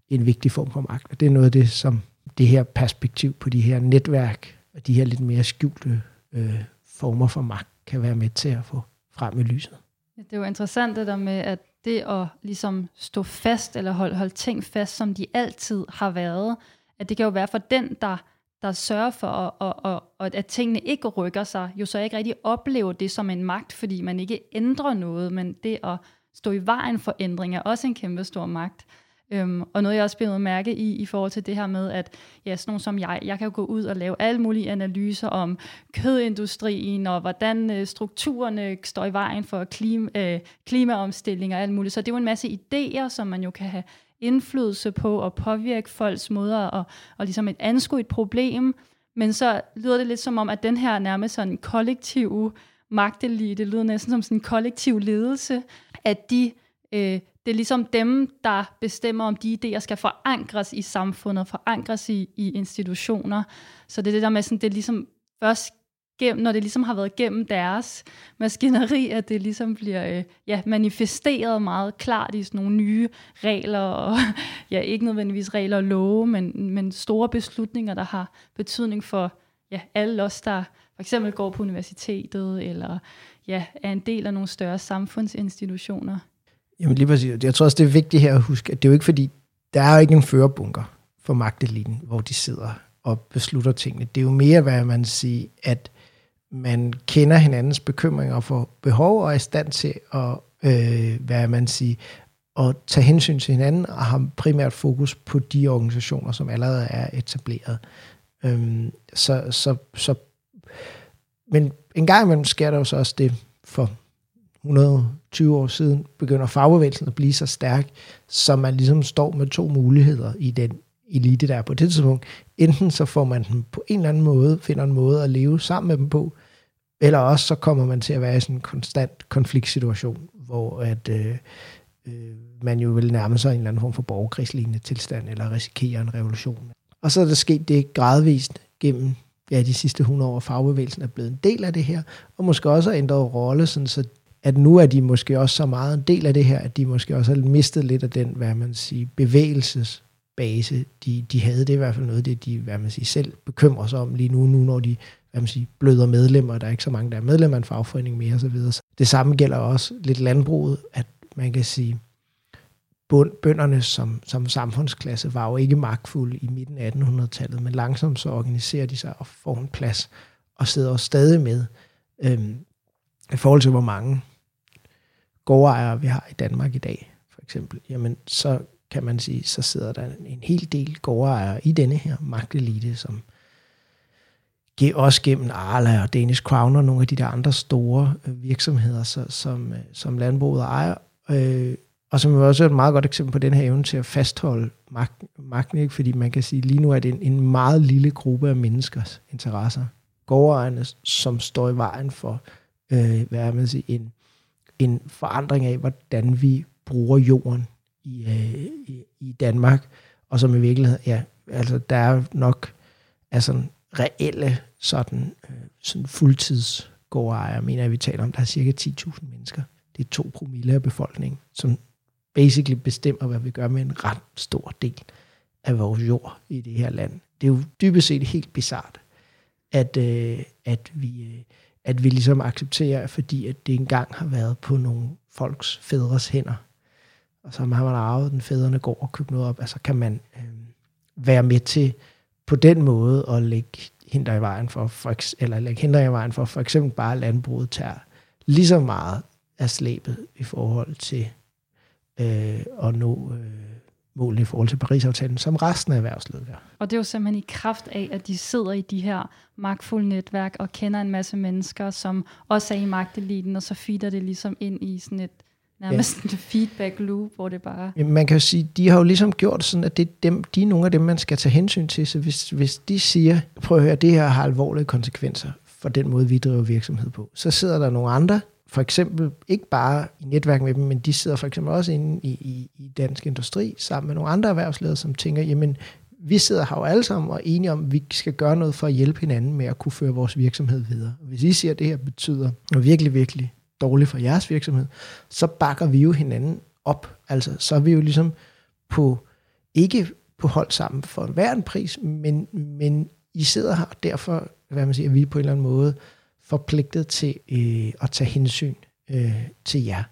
en vigtig form for magt. Og det er noget af det, som det her perspektiv på de her netværk og de her lidt mere skjulte øh, former for magt kan være med til at få frem i lyset. Ja, det er jo interessant det der med, at det at ligesom stå fast, eller holde, holde ting fast, som de altid har været, at det kan jo være for den, der, der sørger for, at, at, at, at tingene ikke rykker sig, jo så ikke rigtig oplever det som en magt, fordi man ikke ændrer noget, men det at stå i vejen for ændring er også en kæmpe stor magt. Øhm, og noget, jeg også blev mærke i, i forhold til det her med, at ja, sådan nogen som jeg, jeg kan jo gå ud og lave alle mulige analyser om kødindustrien, og hvordan øh, strukturerne står i vejen for klima, øh, klimaomstilling og alt muligt. Så det er jo en masse idéer, som man jo kan have indflydelse på og påvirke folks måder og, og ligesom et anskue et problem. Men så lyder det lidt som om, at den her nærmest sådan kollektive magtelite, det lyder næsten som sådan en kollektiv ledelse, at de øh, det er ligesom dem, der bestemmer, om de idéer skal forankres i samfundet, forankres i, i institutioner. Så det er det der med, sådan, det er ligesom først gennem, når det ligesom har været gennem deres maskineri, at det ligesom bliver øh, ja, manifesteret meget klart i sådan nogle nye regler, og ja, ikke nødvendigvis regler og love, men, men store beslutninger, der har betydning for ja, alle os, der for eksempel går på universitetet, eller ja, er en del af nogle større samfundsinstitutioner. Jamen lige præcis. Jeg tror også, det er vigtigt her at huske, at det er jo ikke fordi, der er jo ikke en førerbunker for magteliten, hvor de sidder og beslutter tingene. Det er jo mere, hvad man siger, at man kender hinandens bekymringer for behov og er i stand til at, øh, hvad man siger, at tage hensyn til hinanden og har primært fokus på de organisationer, som allerede er etableret. Øhm, så, så, så, men en gang imellem sker der jo så også det for 120 år siden, begynder fagbevægelsen at blive så stærk, så man ligesom står med to muligheder i den elite, der er på det tidspunkt. Enten så får man dem på en eller anden måde, finder en måde at leve sammen med dem på, eller også så kommer man til at være i sådan en konstant konfliktsituation, hvor at, øh, øh, man jo vil nærme sig en eller anden form for borgerkrigslignende tilstand, eller risikere en revolution. Og så er der sket det gradvist gennem ja, de sidste 100 år, fagbevægelsen er blevet en del af det her, og måske også har ændret rolle, sådan så at nu er de måske også så meget en del af det her, at de måske også har mistet lidt af den, hvad man siger, bevægelsesbase, de, de havde. Det er i hvert fald noget, det de, hvad man siger, selv bekymrer sig om lige nu, nu når de hvad man siger, bløder medlemmer, der er ikke så mange, der er medlemmer af en fagforening mere osv. Det samme gælder også lidt landbruget, at man kan sige, bønderne som, som samfundsklasse var jo ikke magtfulde i midten af 1800-tallet, men langsomt så organiserer de sig og får en plads og sidder også stadig med, øhm, i forhold til hvor mange gårdejere vi har i Danmark i dag, for eksempel, jamen så kan man sige, så sidder der en hel del gårdejere i denne her magtelite, som også gennem Arla og Danish Crown og nogle af de der andre store øh, virksomheder, så, som, øh, som landbruget ejer. Øh, og som også er et meget godt eksempel på den her evne til at fastholde magten, magten ikke? fordi man kan sige, lige nu er det en, en meget lille gruppe af menneskers interesser. Gårdejerne, som står i vejen for øh, hvad man siger, en, en forandring af, hvordan vi bruger jorden i, øh, i, i Danmark, og som i virkeligheden, ja, altså der er nok altså reelle sådan, øh, sådan fuldtidsgårdejere, mener jeg, vi taler om, der er cirka 10.000 mennesker. Det er to promille af befolkningen, som basically bestemmer, hvad vi gør med en ret stor del af vores jord i det her land. Det er jo dybest set helt bizart, at, øh, at, vi, øh, at vi ligesom accepterer, fordi at det engang har været på nogle folks fædres hænder, og så har man arvet den fædrene går og købt noget op, altså kan man øh, være med til på den måde at lægge hinder i vejen for, for eller lægge hinder i vejen for, for eksempel bare landbruget tager lige så meget af slæbet i forhold til øh, at nå øh, målene i forhold til Paris-aftalen, som resten af erhvervslivet gør. Og det er jo simpelthen i kraft af, at de sidder i de her magtfulde netværk og kender en masse mennesker, som også er i magteliten, og så feeder det ligesom ind i sådan et nærmest ja. en feedback loop, hvor det bare... Man kan jo sige, de har jo ligesom gjort sådan, at det er dem, de er nogle af dem, man skal tage hensyn til. Så hvis, hvis de siger, prøv at høre, det her har alvorlige konsekvenser for den måde, vi driver virksomhed på, så sidder der nogle andre, for eksempel ikke bare i netværk med dem, men de sidder for eksempel også inde i, i, i dansk industri sammen med nogle andre erhvervsledere, som tænker, jamen, vi sidder her jo alle sammen og er enige om, at vi skal gøre noget for at hjælpe hinanden med at kunne føre vores virksomhed videre. Hvis I siger, at det her betyder virkelig, virkelig dårligt for jeres virksomhed, så bakker vi jo hinanden op. Altså, så er vi jo ligesom på, ikke på hold sammen for hver en pris, men, men I sidder her, og derfor hvad man siger, vi på en eller anden måde forpligtet til øh, at tage hensyn øh, til jer.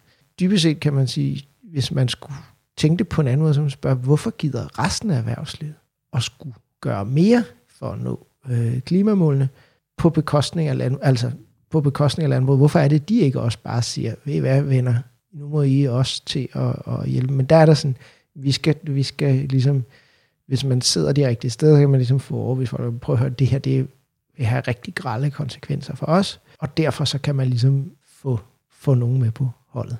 Dybest set kan man sige, hvis man skulle tænke det på en anden måde, så man spørger, hvorfor gider resten af erhvervslivet at skulle gøre mere for at nå øh, klimamålene på bekostning af land, altså på bekostning af landbruget. Hvorfor er det, de ikke også bare siger, ved I hvad, venner, nu må I også til at, at hjælpe. Men der er der sådan, vi skal, vi skal ligesom, hvis man sidder de rigtige steder, så kan man ligesom få overvist, for at prøve at høre, det her, det vil have rigtig grælde konsekvenser for os, og derfor så kan man ligesom få, få nogen med på holdet.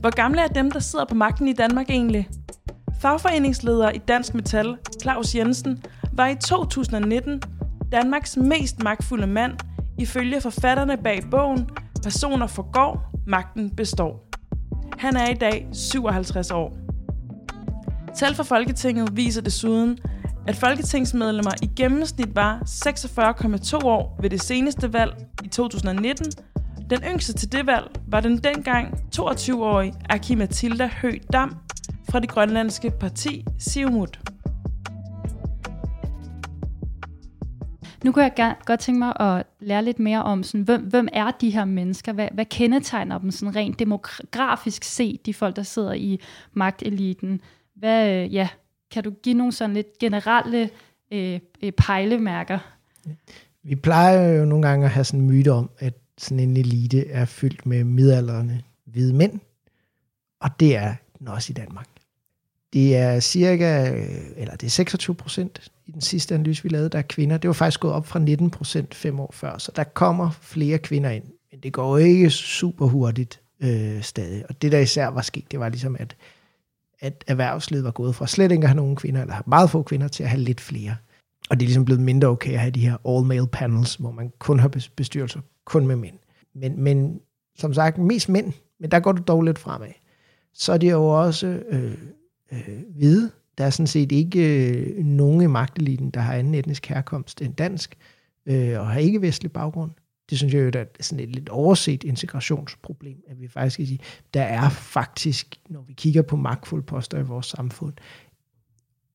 Hvor gamle er dem, der sidder på magten i Danmark egentlig? Fagforeningsleder i Dansk Metal, Claus Jensen, var i 2019 Danmarks mest magtfulde mand, ifølge forfatterne bag bogen Personer forgår, magten består. Han er i dag 57 år. Tal fra Folketinget viser desuden, at folketingsmedlemmer i gennemsnit var 46,2 år ved det seneste valg i 2019. Den yngste til det valg var den dengang 22-årige Aki Mathilda Høgh Dam fra det grønlandske parti Siumut. Nu kunne jeg godt tænke mig at lære lidt mere om, sådan, hvem, hvem er de her mennesker? Hvad, hvad kendetegner dem sådan rent demografisk set, de folk, der sidder i magteliten? Hvad, øh, ja, kan du give nogle sådan lidt generelle øh, pejlemærker? Vi plejer jo nogle gange at have sådan en myte om, at sådan en elite er fyldt med midalderne hvide mænd, og det er den også i Danmark. Det er cirka, eller det er 26 procent i den sidste analyse, vi lavede, der er kvinder. Det var faktisk gået op fra 19 procent fem år før, så der kommer flere kvinder ind. Men det går jo ikke super hurtigt øh, stadig. Og det, der især var sket, det var ligesom, at, at erhvervslivet var gået fra slet ikke at have nogen kvinder, eller meget få kvinder, til at have lidt flere. Og det er ligesom blevet mindre okay at have de her all-male panels, hvor man kun har bestyrelser kun med mænd. Men, men som sagt, mest mænd, men der går du dog lidt fremad. Så er det jo også øh, øh, hvide. Der er sådan set ikke øh, nogen i magteliten, der har anden etnisk herkomst end dansk, øh, og har ikke vestlig baggrund. Det synes jeg jo, der er sådan et lidt overset integrationsproblem, at vi faktisk kan sige, der er faktisk, når vi kigger på magtfulde poster i vores samfund,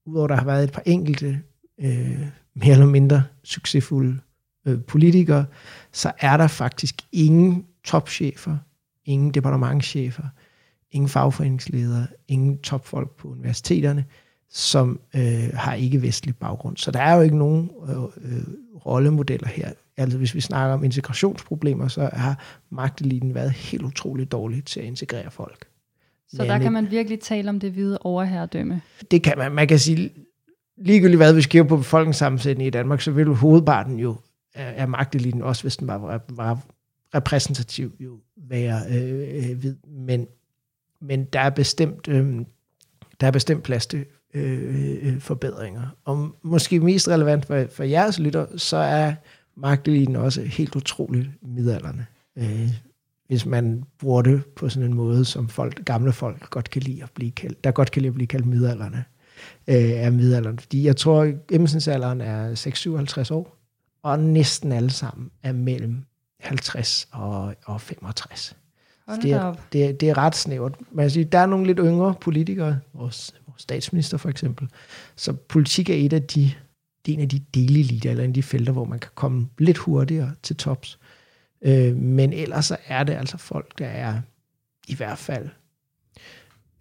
udover der har været et par enkelte øh, mere eller mindre succesfulde øh, politikere, så er der faktisk ingen topchefer, ingen departementchefer, ingen fagforeningsledere, ingen topfolk på universiteterne, som øh, har ikke-vestlig baggrund. Så der er jo ikke nogen øh, øh, rollemodeller her. Altså hvis vi snakker om integrationsproblemer, så har magteliten været helt utroligt dårlig til at integrere folk. Så der kan man virkelig tale om det hvide overherredømme? Det kan man. Man kan sige, ligegyldigt hvad vi skriver på befolkningssammensætning i Danmark, så vil hovedparten jo af magteliten, også hvis den var, var repræsentativ, jo være øh, øh, hvid. Men, men der er bestemt, øh, der er bestemt plads til øh, øh, forbedringer. Og måske mest relevant for, for jeres lytter, så er magteliten også helt utroligt midalderne. Øh, hvis man bruger det på sådan en måde, som folk, gamle folk godt kan lide at blive kaldt, der godt kan lide at blive kaldt midalderne, øh, er midalderne. Fordi jeg tror, at gennemsnitsalderen er 6-57 år, og næsten alle sammen er mellem 50 og, og 65. det, er, det, er, det er ret snævert. Man siger, der er nogle lidt yngre politikere, vores, vores statsminister for eksempel, så politik er et af de, det er en af de delelite, eller en af de felter, hvor man kan komme lidt hurtigere til tops. Øh, men ellers så er det altså folk, der er i hvert fald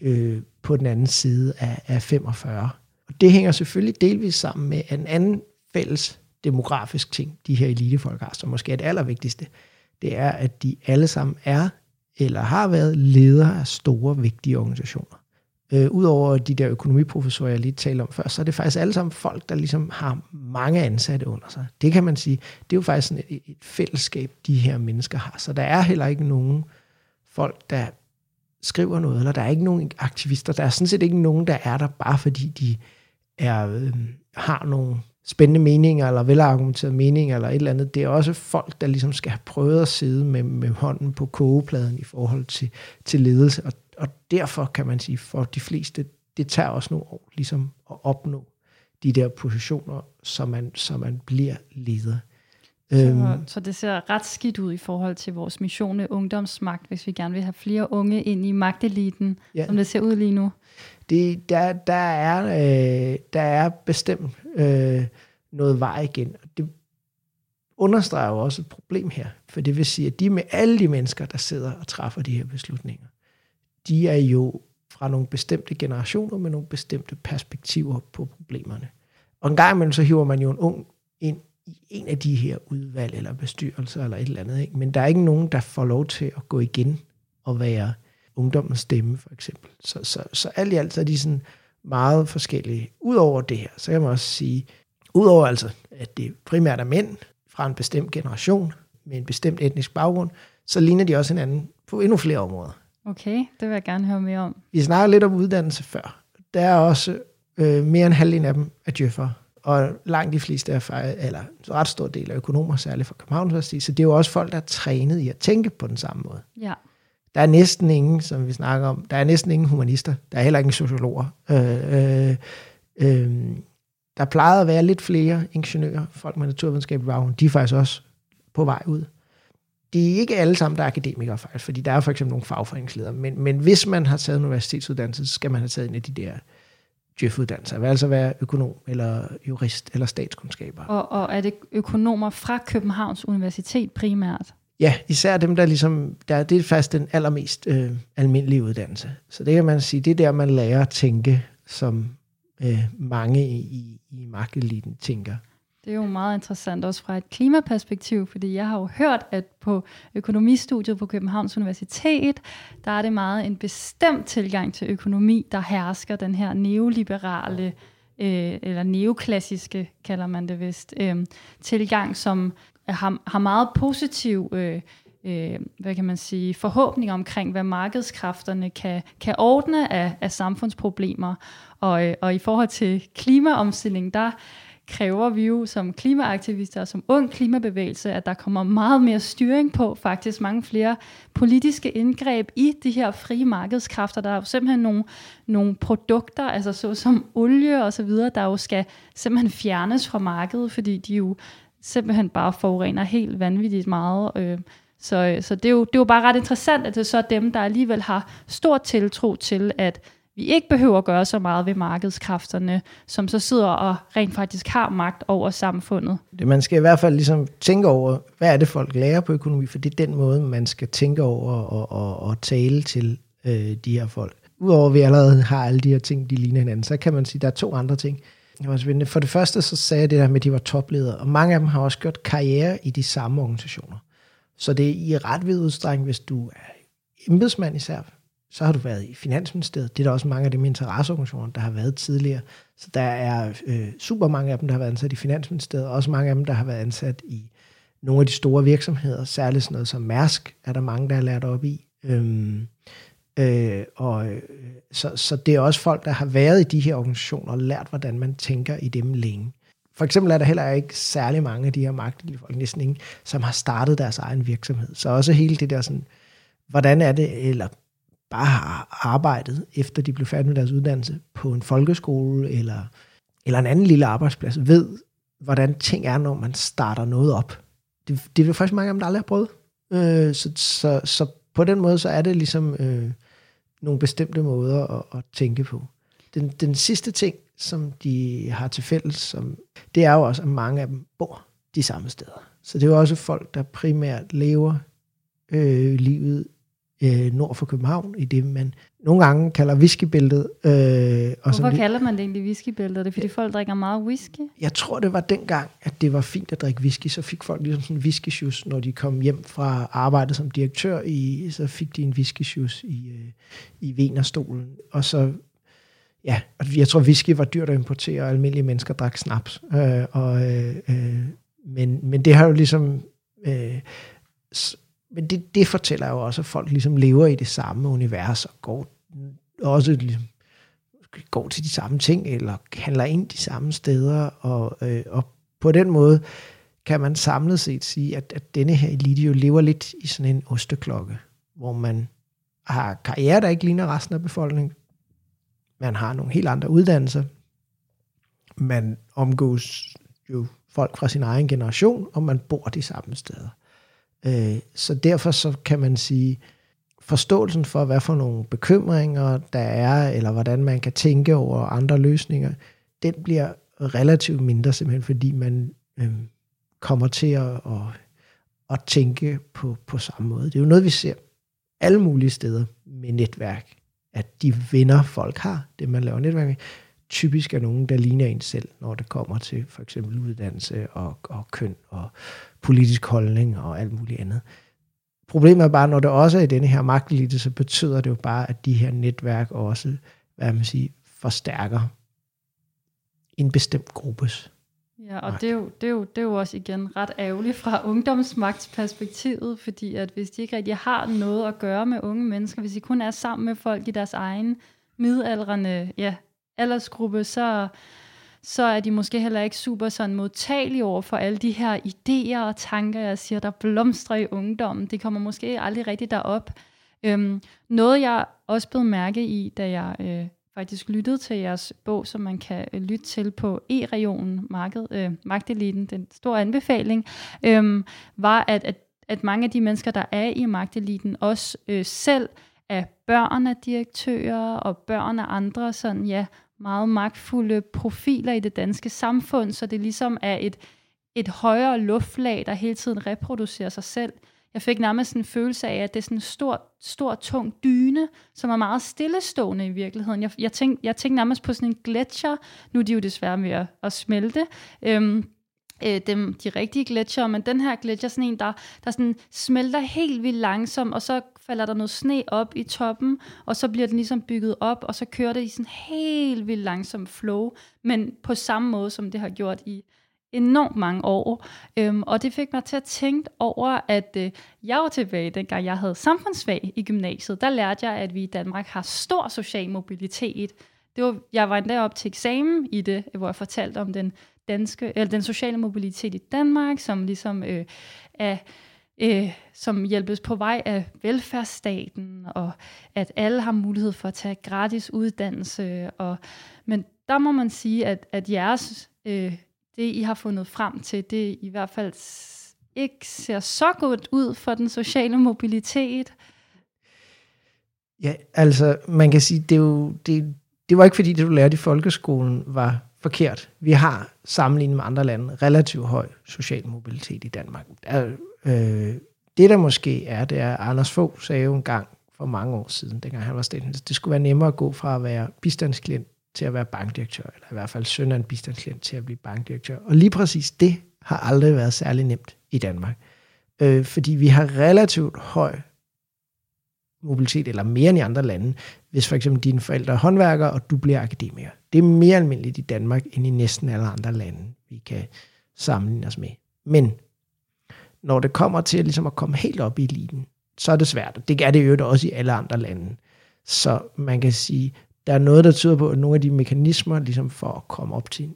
øh, på den anden side af, af 45. Og det hænger selvfølgelig delvis sammen med en anden fælles demografisk ting, de her elitefolk har, som måske er det allervigtigste, det er, at de alle sammen er eller har været ledere af store, vigtige organisationer. Øh, Udover de der økonomiprofessorer, jeg lige talte om før, så er det faktisk alle sammen folk, der ligesom har mange ansatte under sig. Det kan man sige, det er jo faktisk sådan et, et fællesskab, de her mennesker har. Så der er heller ikke nogen folk, der skriver noget, eller der er ikke nogen aktivister. Der er sådan set ikke nogen, der er der, bare fordi de er, øh, har nogle spændende meninger, eller velargumenterede meninger, eller et eller andet. Det er også folk, der ligesom skal have prøvet at sidde med, med hånden på kogepladen i forhold til, til ledelse. Og, og derfor kan man sige, for de fleste, det tager også nogle år ligesom at opnå de der positioner, så man, så man bliver leder. Så, øhm, så det ser ret skidt ud i forhold til vores mission ungdomsmagt, hvis vi gerne vil have flere unge ind i magteliten, ja. som det ser ud lige nu det, der, der, er, øh, der er bestemt øh, noget vej igen. Det understreger jo også et problem her, for det vil sige, at de med alle de mennesker, der sidder og træffer de her beslutninger, de er jo fra nogle bestemte generationer med nogle bestemte perspektiver på problemerne. Og en gang imellem så hiver man jo en ung ind i en af de her udvalg eller bestyrelser eller et eller andet. Ikke? Men der er ikke nogen, der får lov til at gå igen og være ungdommens stemme, for eksempel. Så, så, så alt i alt så er de sådan meget forskellige. Udover det her, så kan man også sige, udover altså, at det primært er mænd fra en bestemt generation med en bestemt etnisk baggrund, så ligner de også hinanden på endnu flere områder. Okay, det vil jeg gerne høre mere om. Vi snakker lidt om uddannelse før. Der er også øh, mere end halvdelen af dem er djøffer, og langt de fleste er eller en ret stor del af økonomer, særligt fra København Universitet, så det er jo også folk, der er trænet i at tænke på den samme måde. Ja. Der er næsten ingen, som vi snakker om, der er næsten ingen humanister. Der er heller ingen sociologer. Øh, øh, øh, der plejede at være lidt flere ingeniører, folk med naturvidenskabelig baggrund. De er faktisk også på vej ud. De er ikke alle sammen, der er akademikere faktisk, fordi der er for eksempel nogle fagforeningsledere. Men, men hvis man har taget en universitetsuddannelse, så skal man have taget en af de der djøf-uddannelser. Det vil altså være økonom, eller jurist, eller statskundskaber. Og, og er det økonomer fra Københavns Universitet primært? Ja, især dem, der ligesom, der, det er faktisk den allermest øh, almindelige uddannelse. Så det kan man sige, det er der, man lærer at tænke, som øh, mange i, i magteliten tænker. Det er jo meget interessant også fra et klimaperspektiv, fordi jeg har jo hørt, at på økonomistudiet på Københavns Universitet, der er det meget en bestemt tilgang til økonomi, der hersker den her neoliberale, øh, eller neoklassiske, kalder man det vist, øh, tilgang, som har, har meget positiv øh, øh, hvad kan man sige, forhåbning omkring, hvad markedskræfterne kan, kan ordne af, af samfundsproblemer. Og, øh, og i forhold til klimaomstilling, der kræver vi jo som klimaaktivister og som ung klimabevægelse, at der kommer meget mere styring på, faktisk mange flere politiske indgreb i de her frie markedskræfter. Der er jo simpelthen nogle, nogle produkter, altså såsom olie og så videre, der jo skal simpelthen fjernes fra markedet, fordi de jo simpelthen bare forurener helt vanvittigt meget. Øh, så, øh, så det, er jo, det er jo bare ret interessant, at det så er dem, der alligevel har stor tiltro til, at vi ikke behøver at gøre så meget ved markedskræfterne, som så sidder og rent faktisk har magt over samfundet. Det, man skal i hvert fald ligesom tænke over, hvad er det folk lærer på økonomi, for det er den måde, man skal tænke over og, og, og tale til øh, de her folk. udover at vi allerede har alle de her ting, de ligner hinanden, så kan man sige, at der er to andre ting. Det var spændende. For det første så sagde jeg det der med, at de var topledere, og mange af dem har også gjort karriere i de samme organisationer. Så det er i ret vid udstrækning, hvis du er embedsmand især, så har du været i Finansministeriet. Det er der også mange af dem interesseorganisationer, der har været tidligere. Så der er øh, super mange af dem, der har været ansat i Finansministeriet, og også mange af dem, der har været ansat i nogle af de store virksomheder, særligt sådan noget som Mærsk, er der mange, der har lært op i. Øhm, øh, og, øh, så, så det er også folk, der har været i de her organisationer og lært, hvordan man tænker i dem længe. For eksempel er der heller ikke særlig mange af de her magtlige folk, næsten ingen, som har startet deres egen virksomhed. Så også hele det der sådan, hvordan er det, eller bare har arbejdet, efter de blev færdige med deres uddannelse, på en folkeskole eller, eller en anden lille arbejdsplads, ved, hvordan ting er, når man starter noget op. Det, det er jo faktisk mange af dem, der aldrig har prøvet. Øh, så, så, så på den måde, så er det ligesom øh, nogle bestemte måder at, at tænke på. Den, den sidste ting, som de har til fælles, som, det er jo også, at mange af dem bor de samme steder. Så det er jo også folk, der primært lever øh, livet øh, nord for København, i det man nogle gange kalder whiskybæltet. Øh, og Hvorfor kalder man det egentlig whiskybæltet? Er det fordi folk drikker meget whisky? Jeg tror, det var dengang, at det var fint at drikke whisky. Så fik folk ligesom sådan en whisky når de kom hjem fra arbejde som direktør. I, så fik de en whisky i, øh, i Venerstolen. Og så ja, jeg tror, whisky var dyrt at importere, og almindelige mennesker drak snaps. Øh, og, øh, øh, men, men det har jo ligesom... Øh, men det, det fortæller jo også, at folk ligesom lever i det samme univers, og går også ligesom, går til de samme ting, eller handler ind de samme steder, og, øh, og på den måde kan man samlet set sige, at, at denne her elite jo lever lidt i sådan en osteklokke, hvor man har karriere, der ikke ligner resten af befolkningen, man har nogle helt andre uddannelser, man omgås jo folk fra sin egen generation, og man bor de samme steder. Øh, så derfor så kan man sige, forståelsen for, hvad for nogle bekymringer der er, eller hvordan man kan tænke over andre løsninger, den bliver relativt mindre, simpelthen fordi man øh, kommer til at, at, at tænke på, på samme måde. Det er jo noget, vi ser alle mulige steder med netværk, at de venner, folk har, det man laver netværk med, typisk er nogen, der ligner en selv, når det kommer til for eksempel uddannelse og, og køn og politisk holdning og alt muligt andet. Problemet er bare, når det også er i denne her magtelite, så betyder det jo bare, at de her netværk også, hvad man siger, forstærker en bestemt gruppes Ja, og det er, jo, det, er jo, det er jo også igen ret ærgerligt fra ungdomsmagtsperspektivet, fordi at hvis de ikke rigtig har noget at gøre med unge mennesker, hvis de kun er sammen med folk i deres egen midaldrende ja, aldersgruppe, så, så er de måske heller ikke super sådan modtagelige over for alle de her idéer og tanker, jeg siger, der blomstrer i ungdommen. Det kommer måske aldrig rigtig derop. Øhm, noget jeg også blev mærke i, da jeg øh, faktisk lyttede til jeres bog, som man kan øh, lytte til på e-regionen, marked, øh, Magteliten, den store anbefaling, øh, var, at, at, at mange af de mennesker, der er i magteliten, også øh, selv er børn af direktører og børn af andre sådan, ja, meget magtfulde profiler i det danske samfund, så det ligesom er et, et højere luftlag, der hele tiden reproducerer sig selv. Jeg fik nærmest en følelse af, at det er sådan en stor, stor, tung dyne, som er meget stillestående i virkeligheden. Jeg, jeg, tænkte, jeg tænkte nærmest på sådan en gletscher. Nu er de jo desværre ved at, at smelte. Øhm, øh, dem, de rigtige gletscher, men den her gletscher er sådan en, der, der sådan smelter helt vildt langsomt, og så falder der noget sne op i toppen, og så bliver den ligesom bygget op, og så kører det i sådan helt vildt langsom flow, men på samme måde, som det har gjort i enormt mange år. Øhm, og det fik mig til at tænke over, at øh, jeg var tilbage, dengang jeg havde samfundsfag i gymnasiet. Der lærte jeg, at vi i Danmark har stor social mobilitet. Det var, jeg var endda op til eksamen i det, hvor jeg fortalte om den danske, eller den sociale mobilitet i Danmark, som ligesom øh, er øh, som hjælpes på vej af velfærdsstaten, og at alle har mulighed for at tage gratis uddannelse. Og, men der må man sige, at, at jeres, øh, det I har fundet frem til, det i hvert fald ikke ser så godt ud for den sociale mobilitet. Ja, altså man kan sige, det, er jo, det, det var ikke fordi, det du lærte i folkeskolen var forkert. Vi har sammenlignet med andre lande relativt høj social mobilitet i Danmark. Der, øh, det der måske er, det er, Anders Fogh sagde jo en gang for mange år siden, dengang han var statsminister. Det skulle være nemmere at gå fra at være bistandsklient til at være bankdirektør, eller i hvert fald søn af en bistandsklient til at blive bankdirektør. Og lige præcis det har aldrig været særlig nemt i Danmark. Øh, fordi vi har relativt høj mobilitet, eller mere end i andre lande, hvis for eksempel dine forældre er håndværkere, og du bliver akademiker. Det er mere almindeligt i Danmark, end i næsten alle andre lande, vi kan sammenligne os med. Men når det kommer til at, ligesom at komme helt op i eliten, så er det svært. Det er det jo også i alle andre lande. Så man kan sige, der er noget, der tyder på, at nogle af de mekanismer, ligesom for at komme op til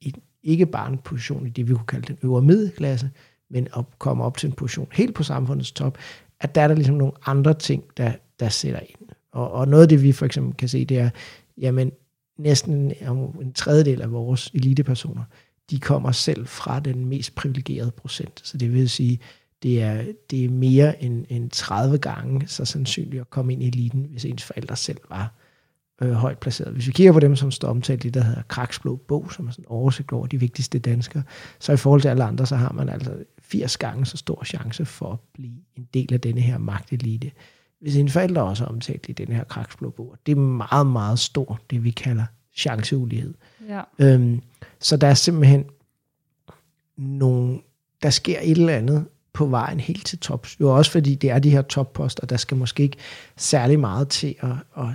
en, ikke bare en position i det, vi kunne kalde den øvre middelklasse, men at komme op til en position helt på samfundets top, at der er der ligesom nogle andre ting, der, der sætter ind. Og, og noget af det, vi for eksempel kan se, det er, jamen næsten en tredjedel af vores elitepersoner, de kommer selv fra den mest privilegerede procent. Så det vil sige, det er, det er mere end, end 30 gange så sandsynligt at komme ind i eliten, hvis ens forældre selv var øh, højt placeret. Hvis vi kigger på dem, som står omtalt i det, der hedder Kraksblå Bog, som er sådan en oversigt over de vigtigste danskere, så i forhold til alle andre, så har man altså 80 gange så stor chance for at blive en del af denne her magtelite. Hvis en forældre også er omtalt i den her Kraksblå Bog, det er meget, meget stor, det vi kalder chanceulighed. Ja. Øhm, så der er simpelthen nogle, der sker et eller andet på vejen helt til tops. Jo også fordi det er de her topposter, der skal måske ikke særlig meget til at, at,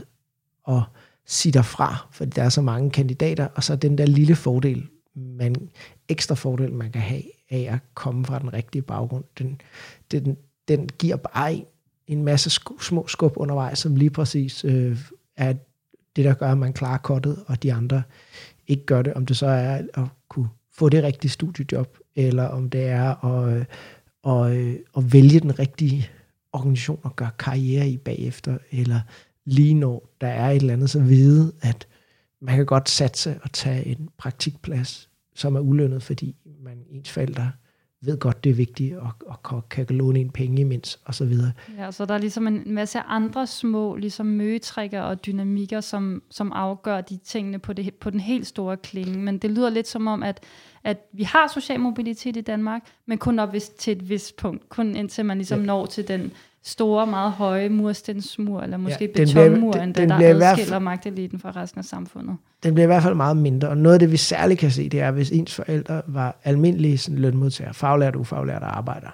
at sige derfra, fordi der er så mange kandidater, og så den der lille fordel, man, ekstra fordel, man kan have af at komme fra den rigtige baggrund, den, den, den giver bare en, en masse sku, små skub undervejs, som lige præcis øh, er det, der gør, at man klarer kottet, og de andre ikke gør det. Om det så er at kunne få det rigtige studiejob, eller om det er at, øh, at, øh, at vælge den rigtige organisation og gøre karriere i bagefter, eller lige når der er et eller andet, så vide, at man kan godt satse og tage en praktikplads, som er ulønnet, fordi man ens forældre ved godt, det er vigtigt, og, og kan låne en penge imens, og så videre. Ja, så der er ligesom en masse andre små ligesom møgetrækker og dynamikker, som, som afgør de tingene på, det, på den helt store klinge. Men det lyder lidt som om, at, at vi har social mobilitet i Danmark, men kun op til et vist punkt. Kun indtil man ligesom ja. når til den store, meget høje murstensmur, eller måske ja, betonmur, end den, der adskiller magteliten fra resten af samfundet. Den bliver i hvert fald meget mindre, og noget af det, vi særligt kan se, det er, hvis ens forældre var almindelige sådan, lønmodtagere, faglært og ufaglært arbejdere,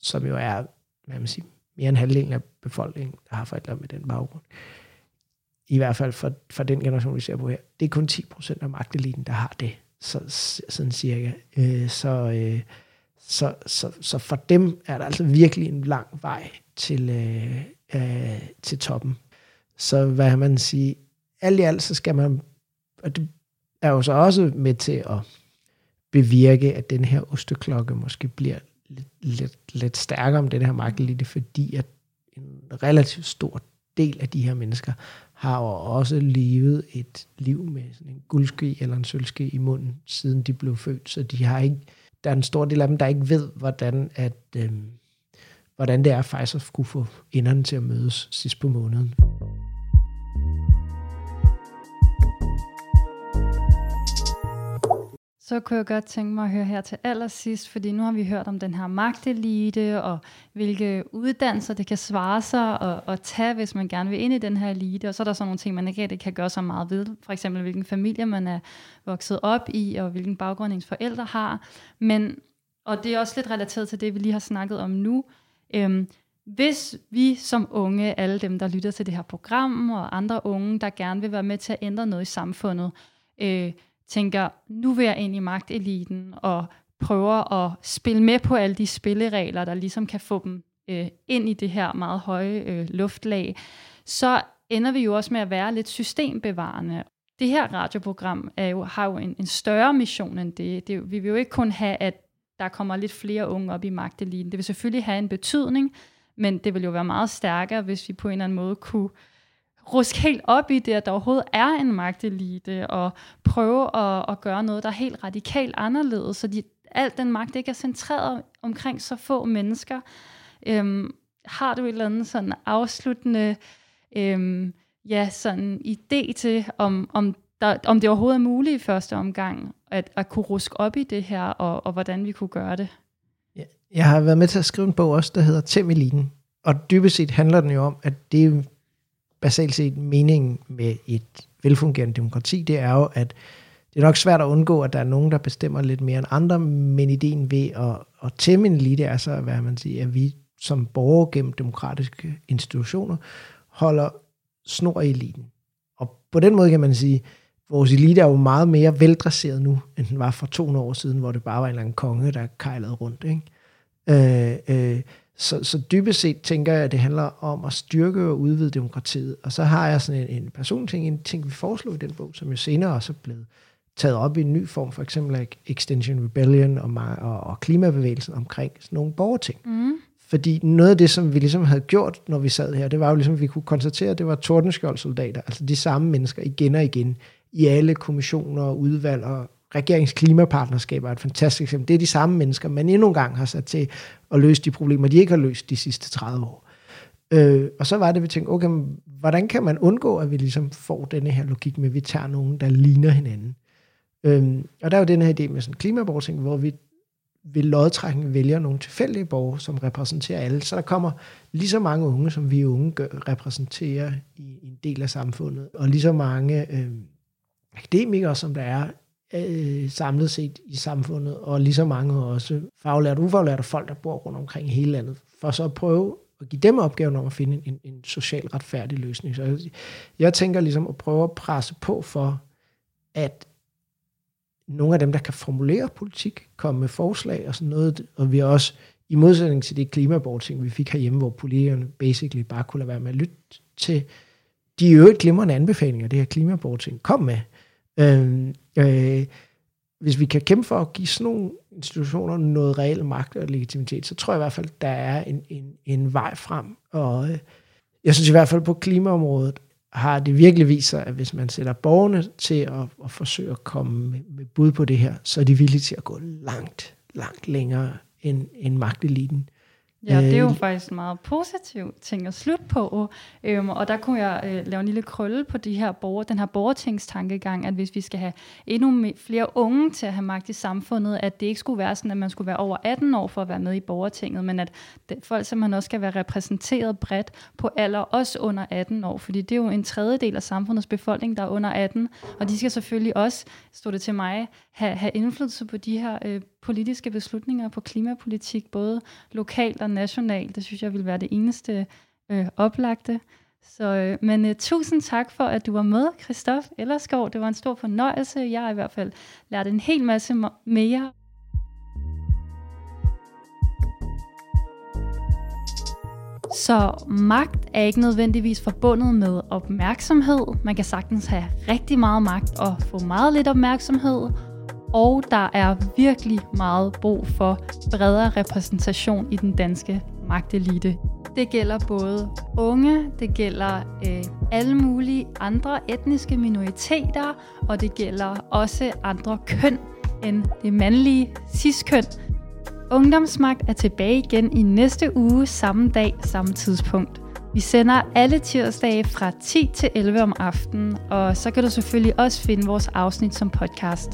som jo er, hvad man siger, mere end halvdelen af befolkningen, der har forældre med den baggrund. I hvert fald for, for den generation, vi ser på her. Det er kun 10 procent af magteliten, der har det, så, sådan cirka. Øh, så, øh, så, så, så for dem er der altså virkelig en lang vej til, øh, øh, til toppen. Så hvad man sige, alt i alt, så skal man, og det er jo så også med til at bevirke, at den her osteklokke måske bliver lidt, lidt, lidt stærkere om den her markelite, fordi at en relativt stor del af de her mennesker har jo også levet et liv med sådan en guldske eller en sølvske i munden, siden de blev født, så de har ikke der er en stor del af dem, der ikke ved, hvordan, at, øh, hvordan det er faktisk at skulle få enderne til at mødes sidst på måneden. Så kunne jeg godt tænke mig at høre her til allersidst, fordi nu har vi hørt om den her magtelite, og hvilke uddannelser det kan svare sig at, at tage, hvis man gerne vil ind i den her elite. Og så er der sådan nogle ting, man ikke rigtig kan gøre så meget ved. For eksempel, hvilken familie man er vokset op i, og hvilken baggrund ens forældre har. Men, og det er også lidt relateret til det, vi lige har snakket om nu. Øhm, hvis vi som unge, alle dem, der lytter til det her program, og andre unge, der gerne vil være med til at ændre noget i samfundet, øh, tænker, nu vil jeg ind i magteliten og prøver at spille med på alle de spilleregler, der ligesom kan få dem øh, ind i det her meget høje øh, luftlag, så ender vi jo også med at være lidt systembevarende. Det her radioprogram er jo, har jo en, en større mission end det. det. Vi vil jo ikke kun have, at der kommer lidt flere unge op i magteliten. Det vil selvfølgelig have en betydning, men det vil jo være meget stærkere, hvis vi på en eller anden måde kunne ruske helt op i det, at der overhovedet er en magtelite, og prøve at, at gøre noget, der er helt radikalt anderledes, så de, alt den magt ikke er centreret omkring så få mennesker. Øhm, har du et eller andet sådan afsluttende øhm, ja, sådan idé til, om, om, der, om det overhovedet er muligt i første omgang, at, at kunne ruske op i det her, og, og hvordan vi kunne gøre det? Jeg har været med til at skrive en bog også, der hedder Tem Eliten, og dybest set handler den jo om, at det basalt set meningen med et velfungerende demokrati, det er jo, at det er nok svært at undgå, at der er nogen, der bestemmer lidt mere end andre, men ideen ved at, at tæmme en elite er så, hvad man siger, at vi som borgere gennem demokratiske institutioner holder snor i eliten. Og på den måde kan man sige, at vores elite er jo meget mere veldresseret nu, end den var for 200 år siden, hvor det bare var en eller anden konge, der kejlede rundt. Ikke? Øh, øh, så, så dybest set tænker jeg, at det handler om at styrke og udvide demokratiet. Og så har jeg sådan en, en personting, en ting, vi foreslog i den bog, som jo senere også er blevet taget op i en ny form, for eksempel af Extension Rebellion og, og, og klimabevægelsen omkring sådan nogle borgerting. Mm. Fordi noget af det, som vi ligesom havde gjort, når vi sad her, det var jo ligesom, at vi kunne konstatere, at det var tordenskjoldsoldater, altså de samme mennesker igen og igen, i alle kommissioner og udvalg og regeringsklimapartnerskaber er et fantastisk eksempel. Det er de samme mennesker, man endnu en gang har sat til at løse de problemer, de ikke har løst de sidste 30 år. Øh, og så var det, vi tænkte, okay, hvordan kan man undgå, at vi ligesom får denne her logik med, at vi tager nogen, der ligner hinanden? Øh, og der er jo den her idé med sådan klimaborting, hvor vi ved lodtrækning vælger nogle tilfældige borgere, som repræsenterer alle. Så der kommer lige så mange unge, som vi unge gør, repræsenterer i, en del af samfundet, og lige så mange øh, akademikere, som der er øh, samlet set i samfundet, og lige så mange også faglærte og ufaglærte folk, der bor rundt omkring i hele landet, for så at prøve at give dem opgaven om at finde en, en social retfærdig løsning. Så jeg, jeg tænker ligesom at prøve at presse på for, at nogle af dem, der kan formulere politik, komme med forslag og sådan noget, og vi er også, i modsætning til det klimaborting, vi fik herhjemme, hvor politikerne basically bare kunne lade være med at lytte til de øvrigt glimrende anbefalinger, det her klimaborting kom med. Øh, øh, hvis vi kan kæmpe for at give sådan nogle institutioner noget reel magt og legitimitet, så tror jeg i hvert fald, der er en, en, en vej frem. Og øh, jeg synes i hvert fald på klimaområdet, har det virkelig vist sig, at hvis man sætter borgerne til at, at forsøge at komme med, med bud på det her, så er de villige til at gå langt, langt længere end, end magteliten. Ja, det er jo øh, faktisk en meget positiv ting at slutte på. Øhm, og der kunne jeg øh, lave en lille krølle på de her borger, den her borgertingstankegang, at hvis vi skal have endnu flere unge til at have magt i samfundet, at det ikke skulle være sådan, at man skulle være over 18 år for at være med i borgertinget, men at det, folk simpelthen også skal være repræsenteret bredt på alder, også under 18 år, fordi det er jo en tredjedel af samfundets befolkning, der er under 18, og de skal selvfølgelig også, stod det til mig, have, have indflydelse på de her øh, politiske beslutninger på klimapolitik, både lokalt og nationalt. Det synes jeg vil være det eneste øh, oplagte. Så, øh, men øh, tusind tak for, at du var med, Christoph Ellerskov. Det var en stor fornøjelse. Jeg har i hvert fald lært en hel masse mere. Så magt er ikke nødvendigvis forbundet med opmærksomhed. Man kan sagtens have rigtig meget magt og få meget lidt opmærksomhed og der er virkelig meget brug for bredere repræsentation i den danske magtelite. Det gælder både unge, det gælder øh, alle mulige andre etniske minoriteter, og det gælder også andre køn end det mandlige cis-køn. Ungdomsmagt er tilbage igen i næste uge, samme dag, samme tidspunkt. Vi sender alle tirsdage fra 10 til 11 om aftenen, og så kan du selvfølgelig også finde vores afsnit som podcast.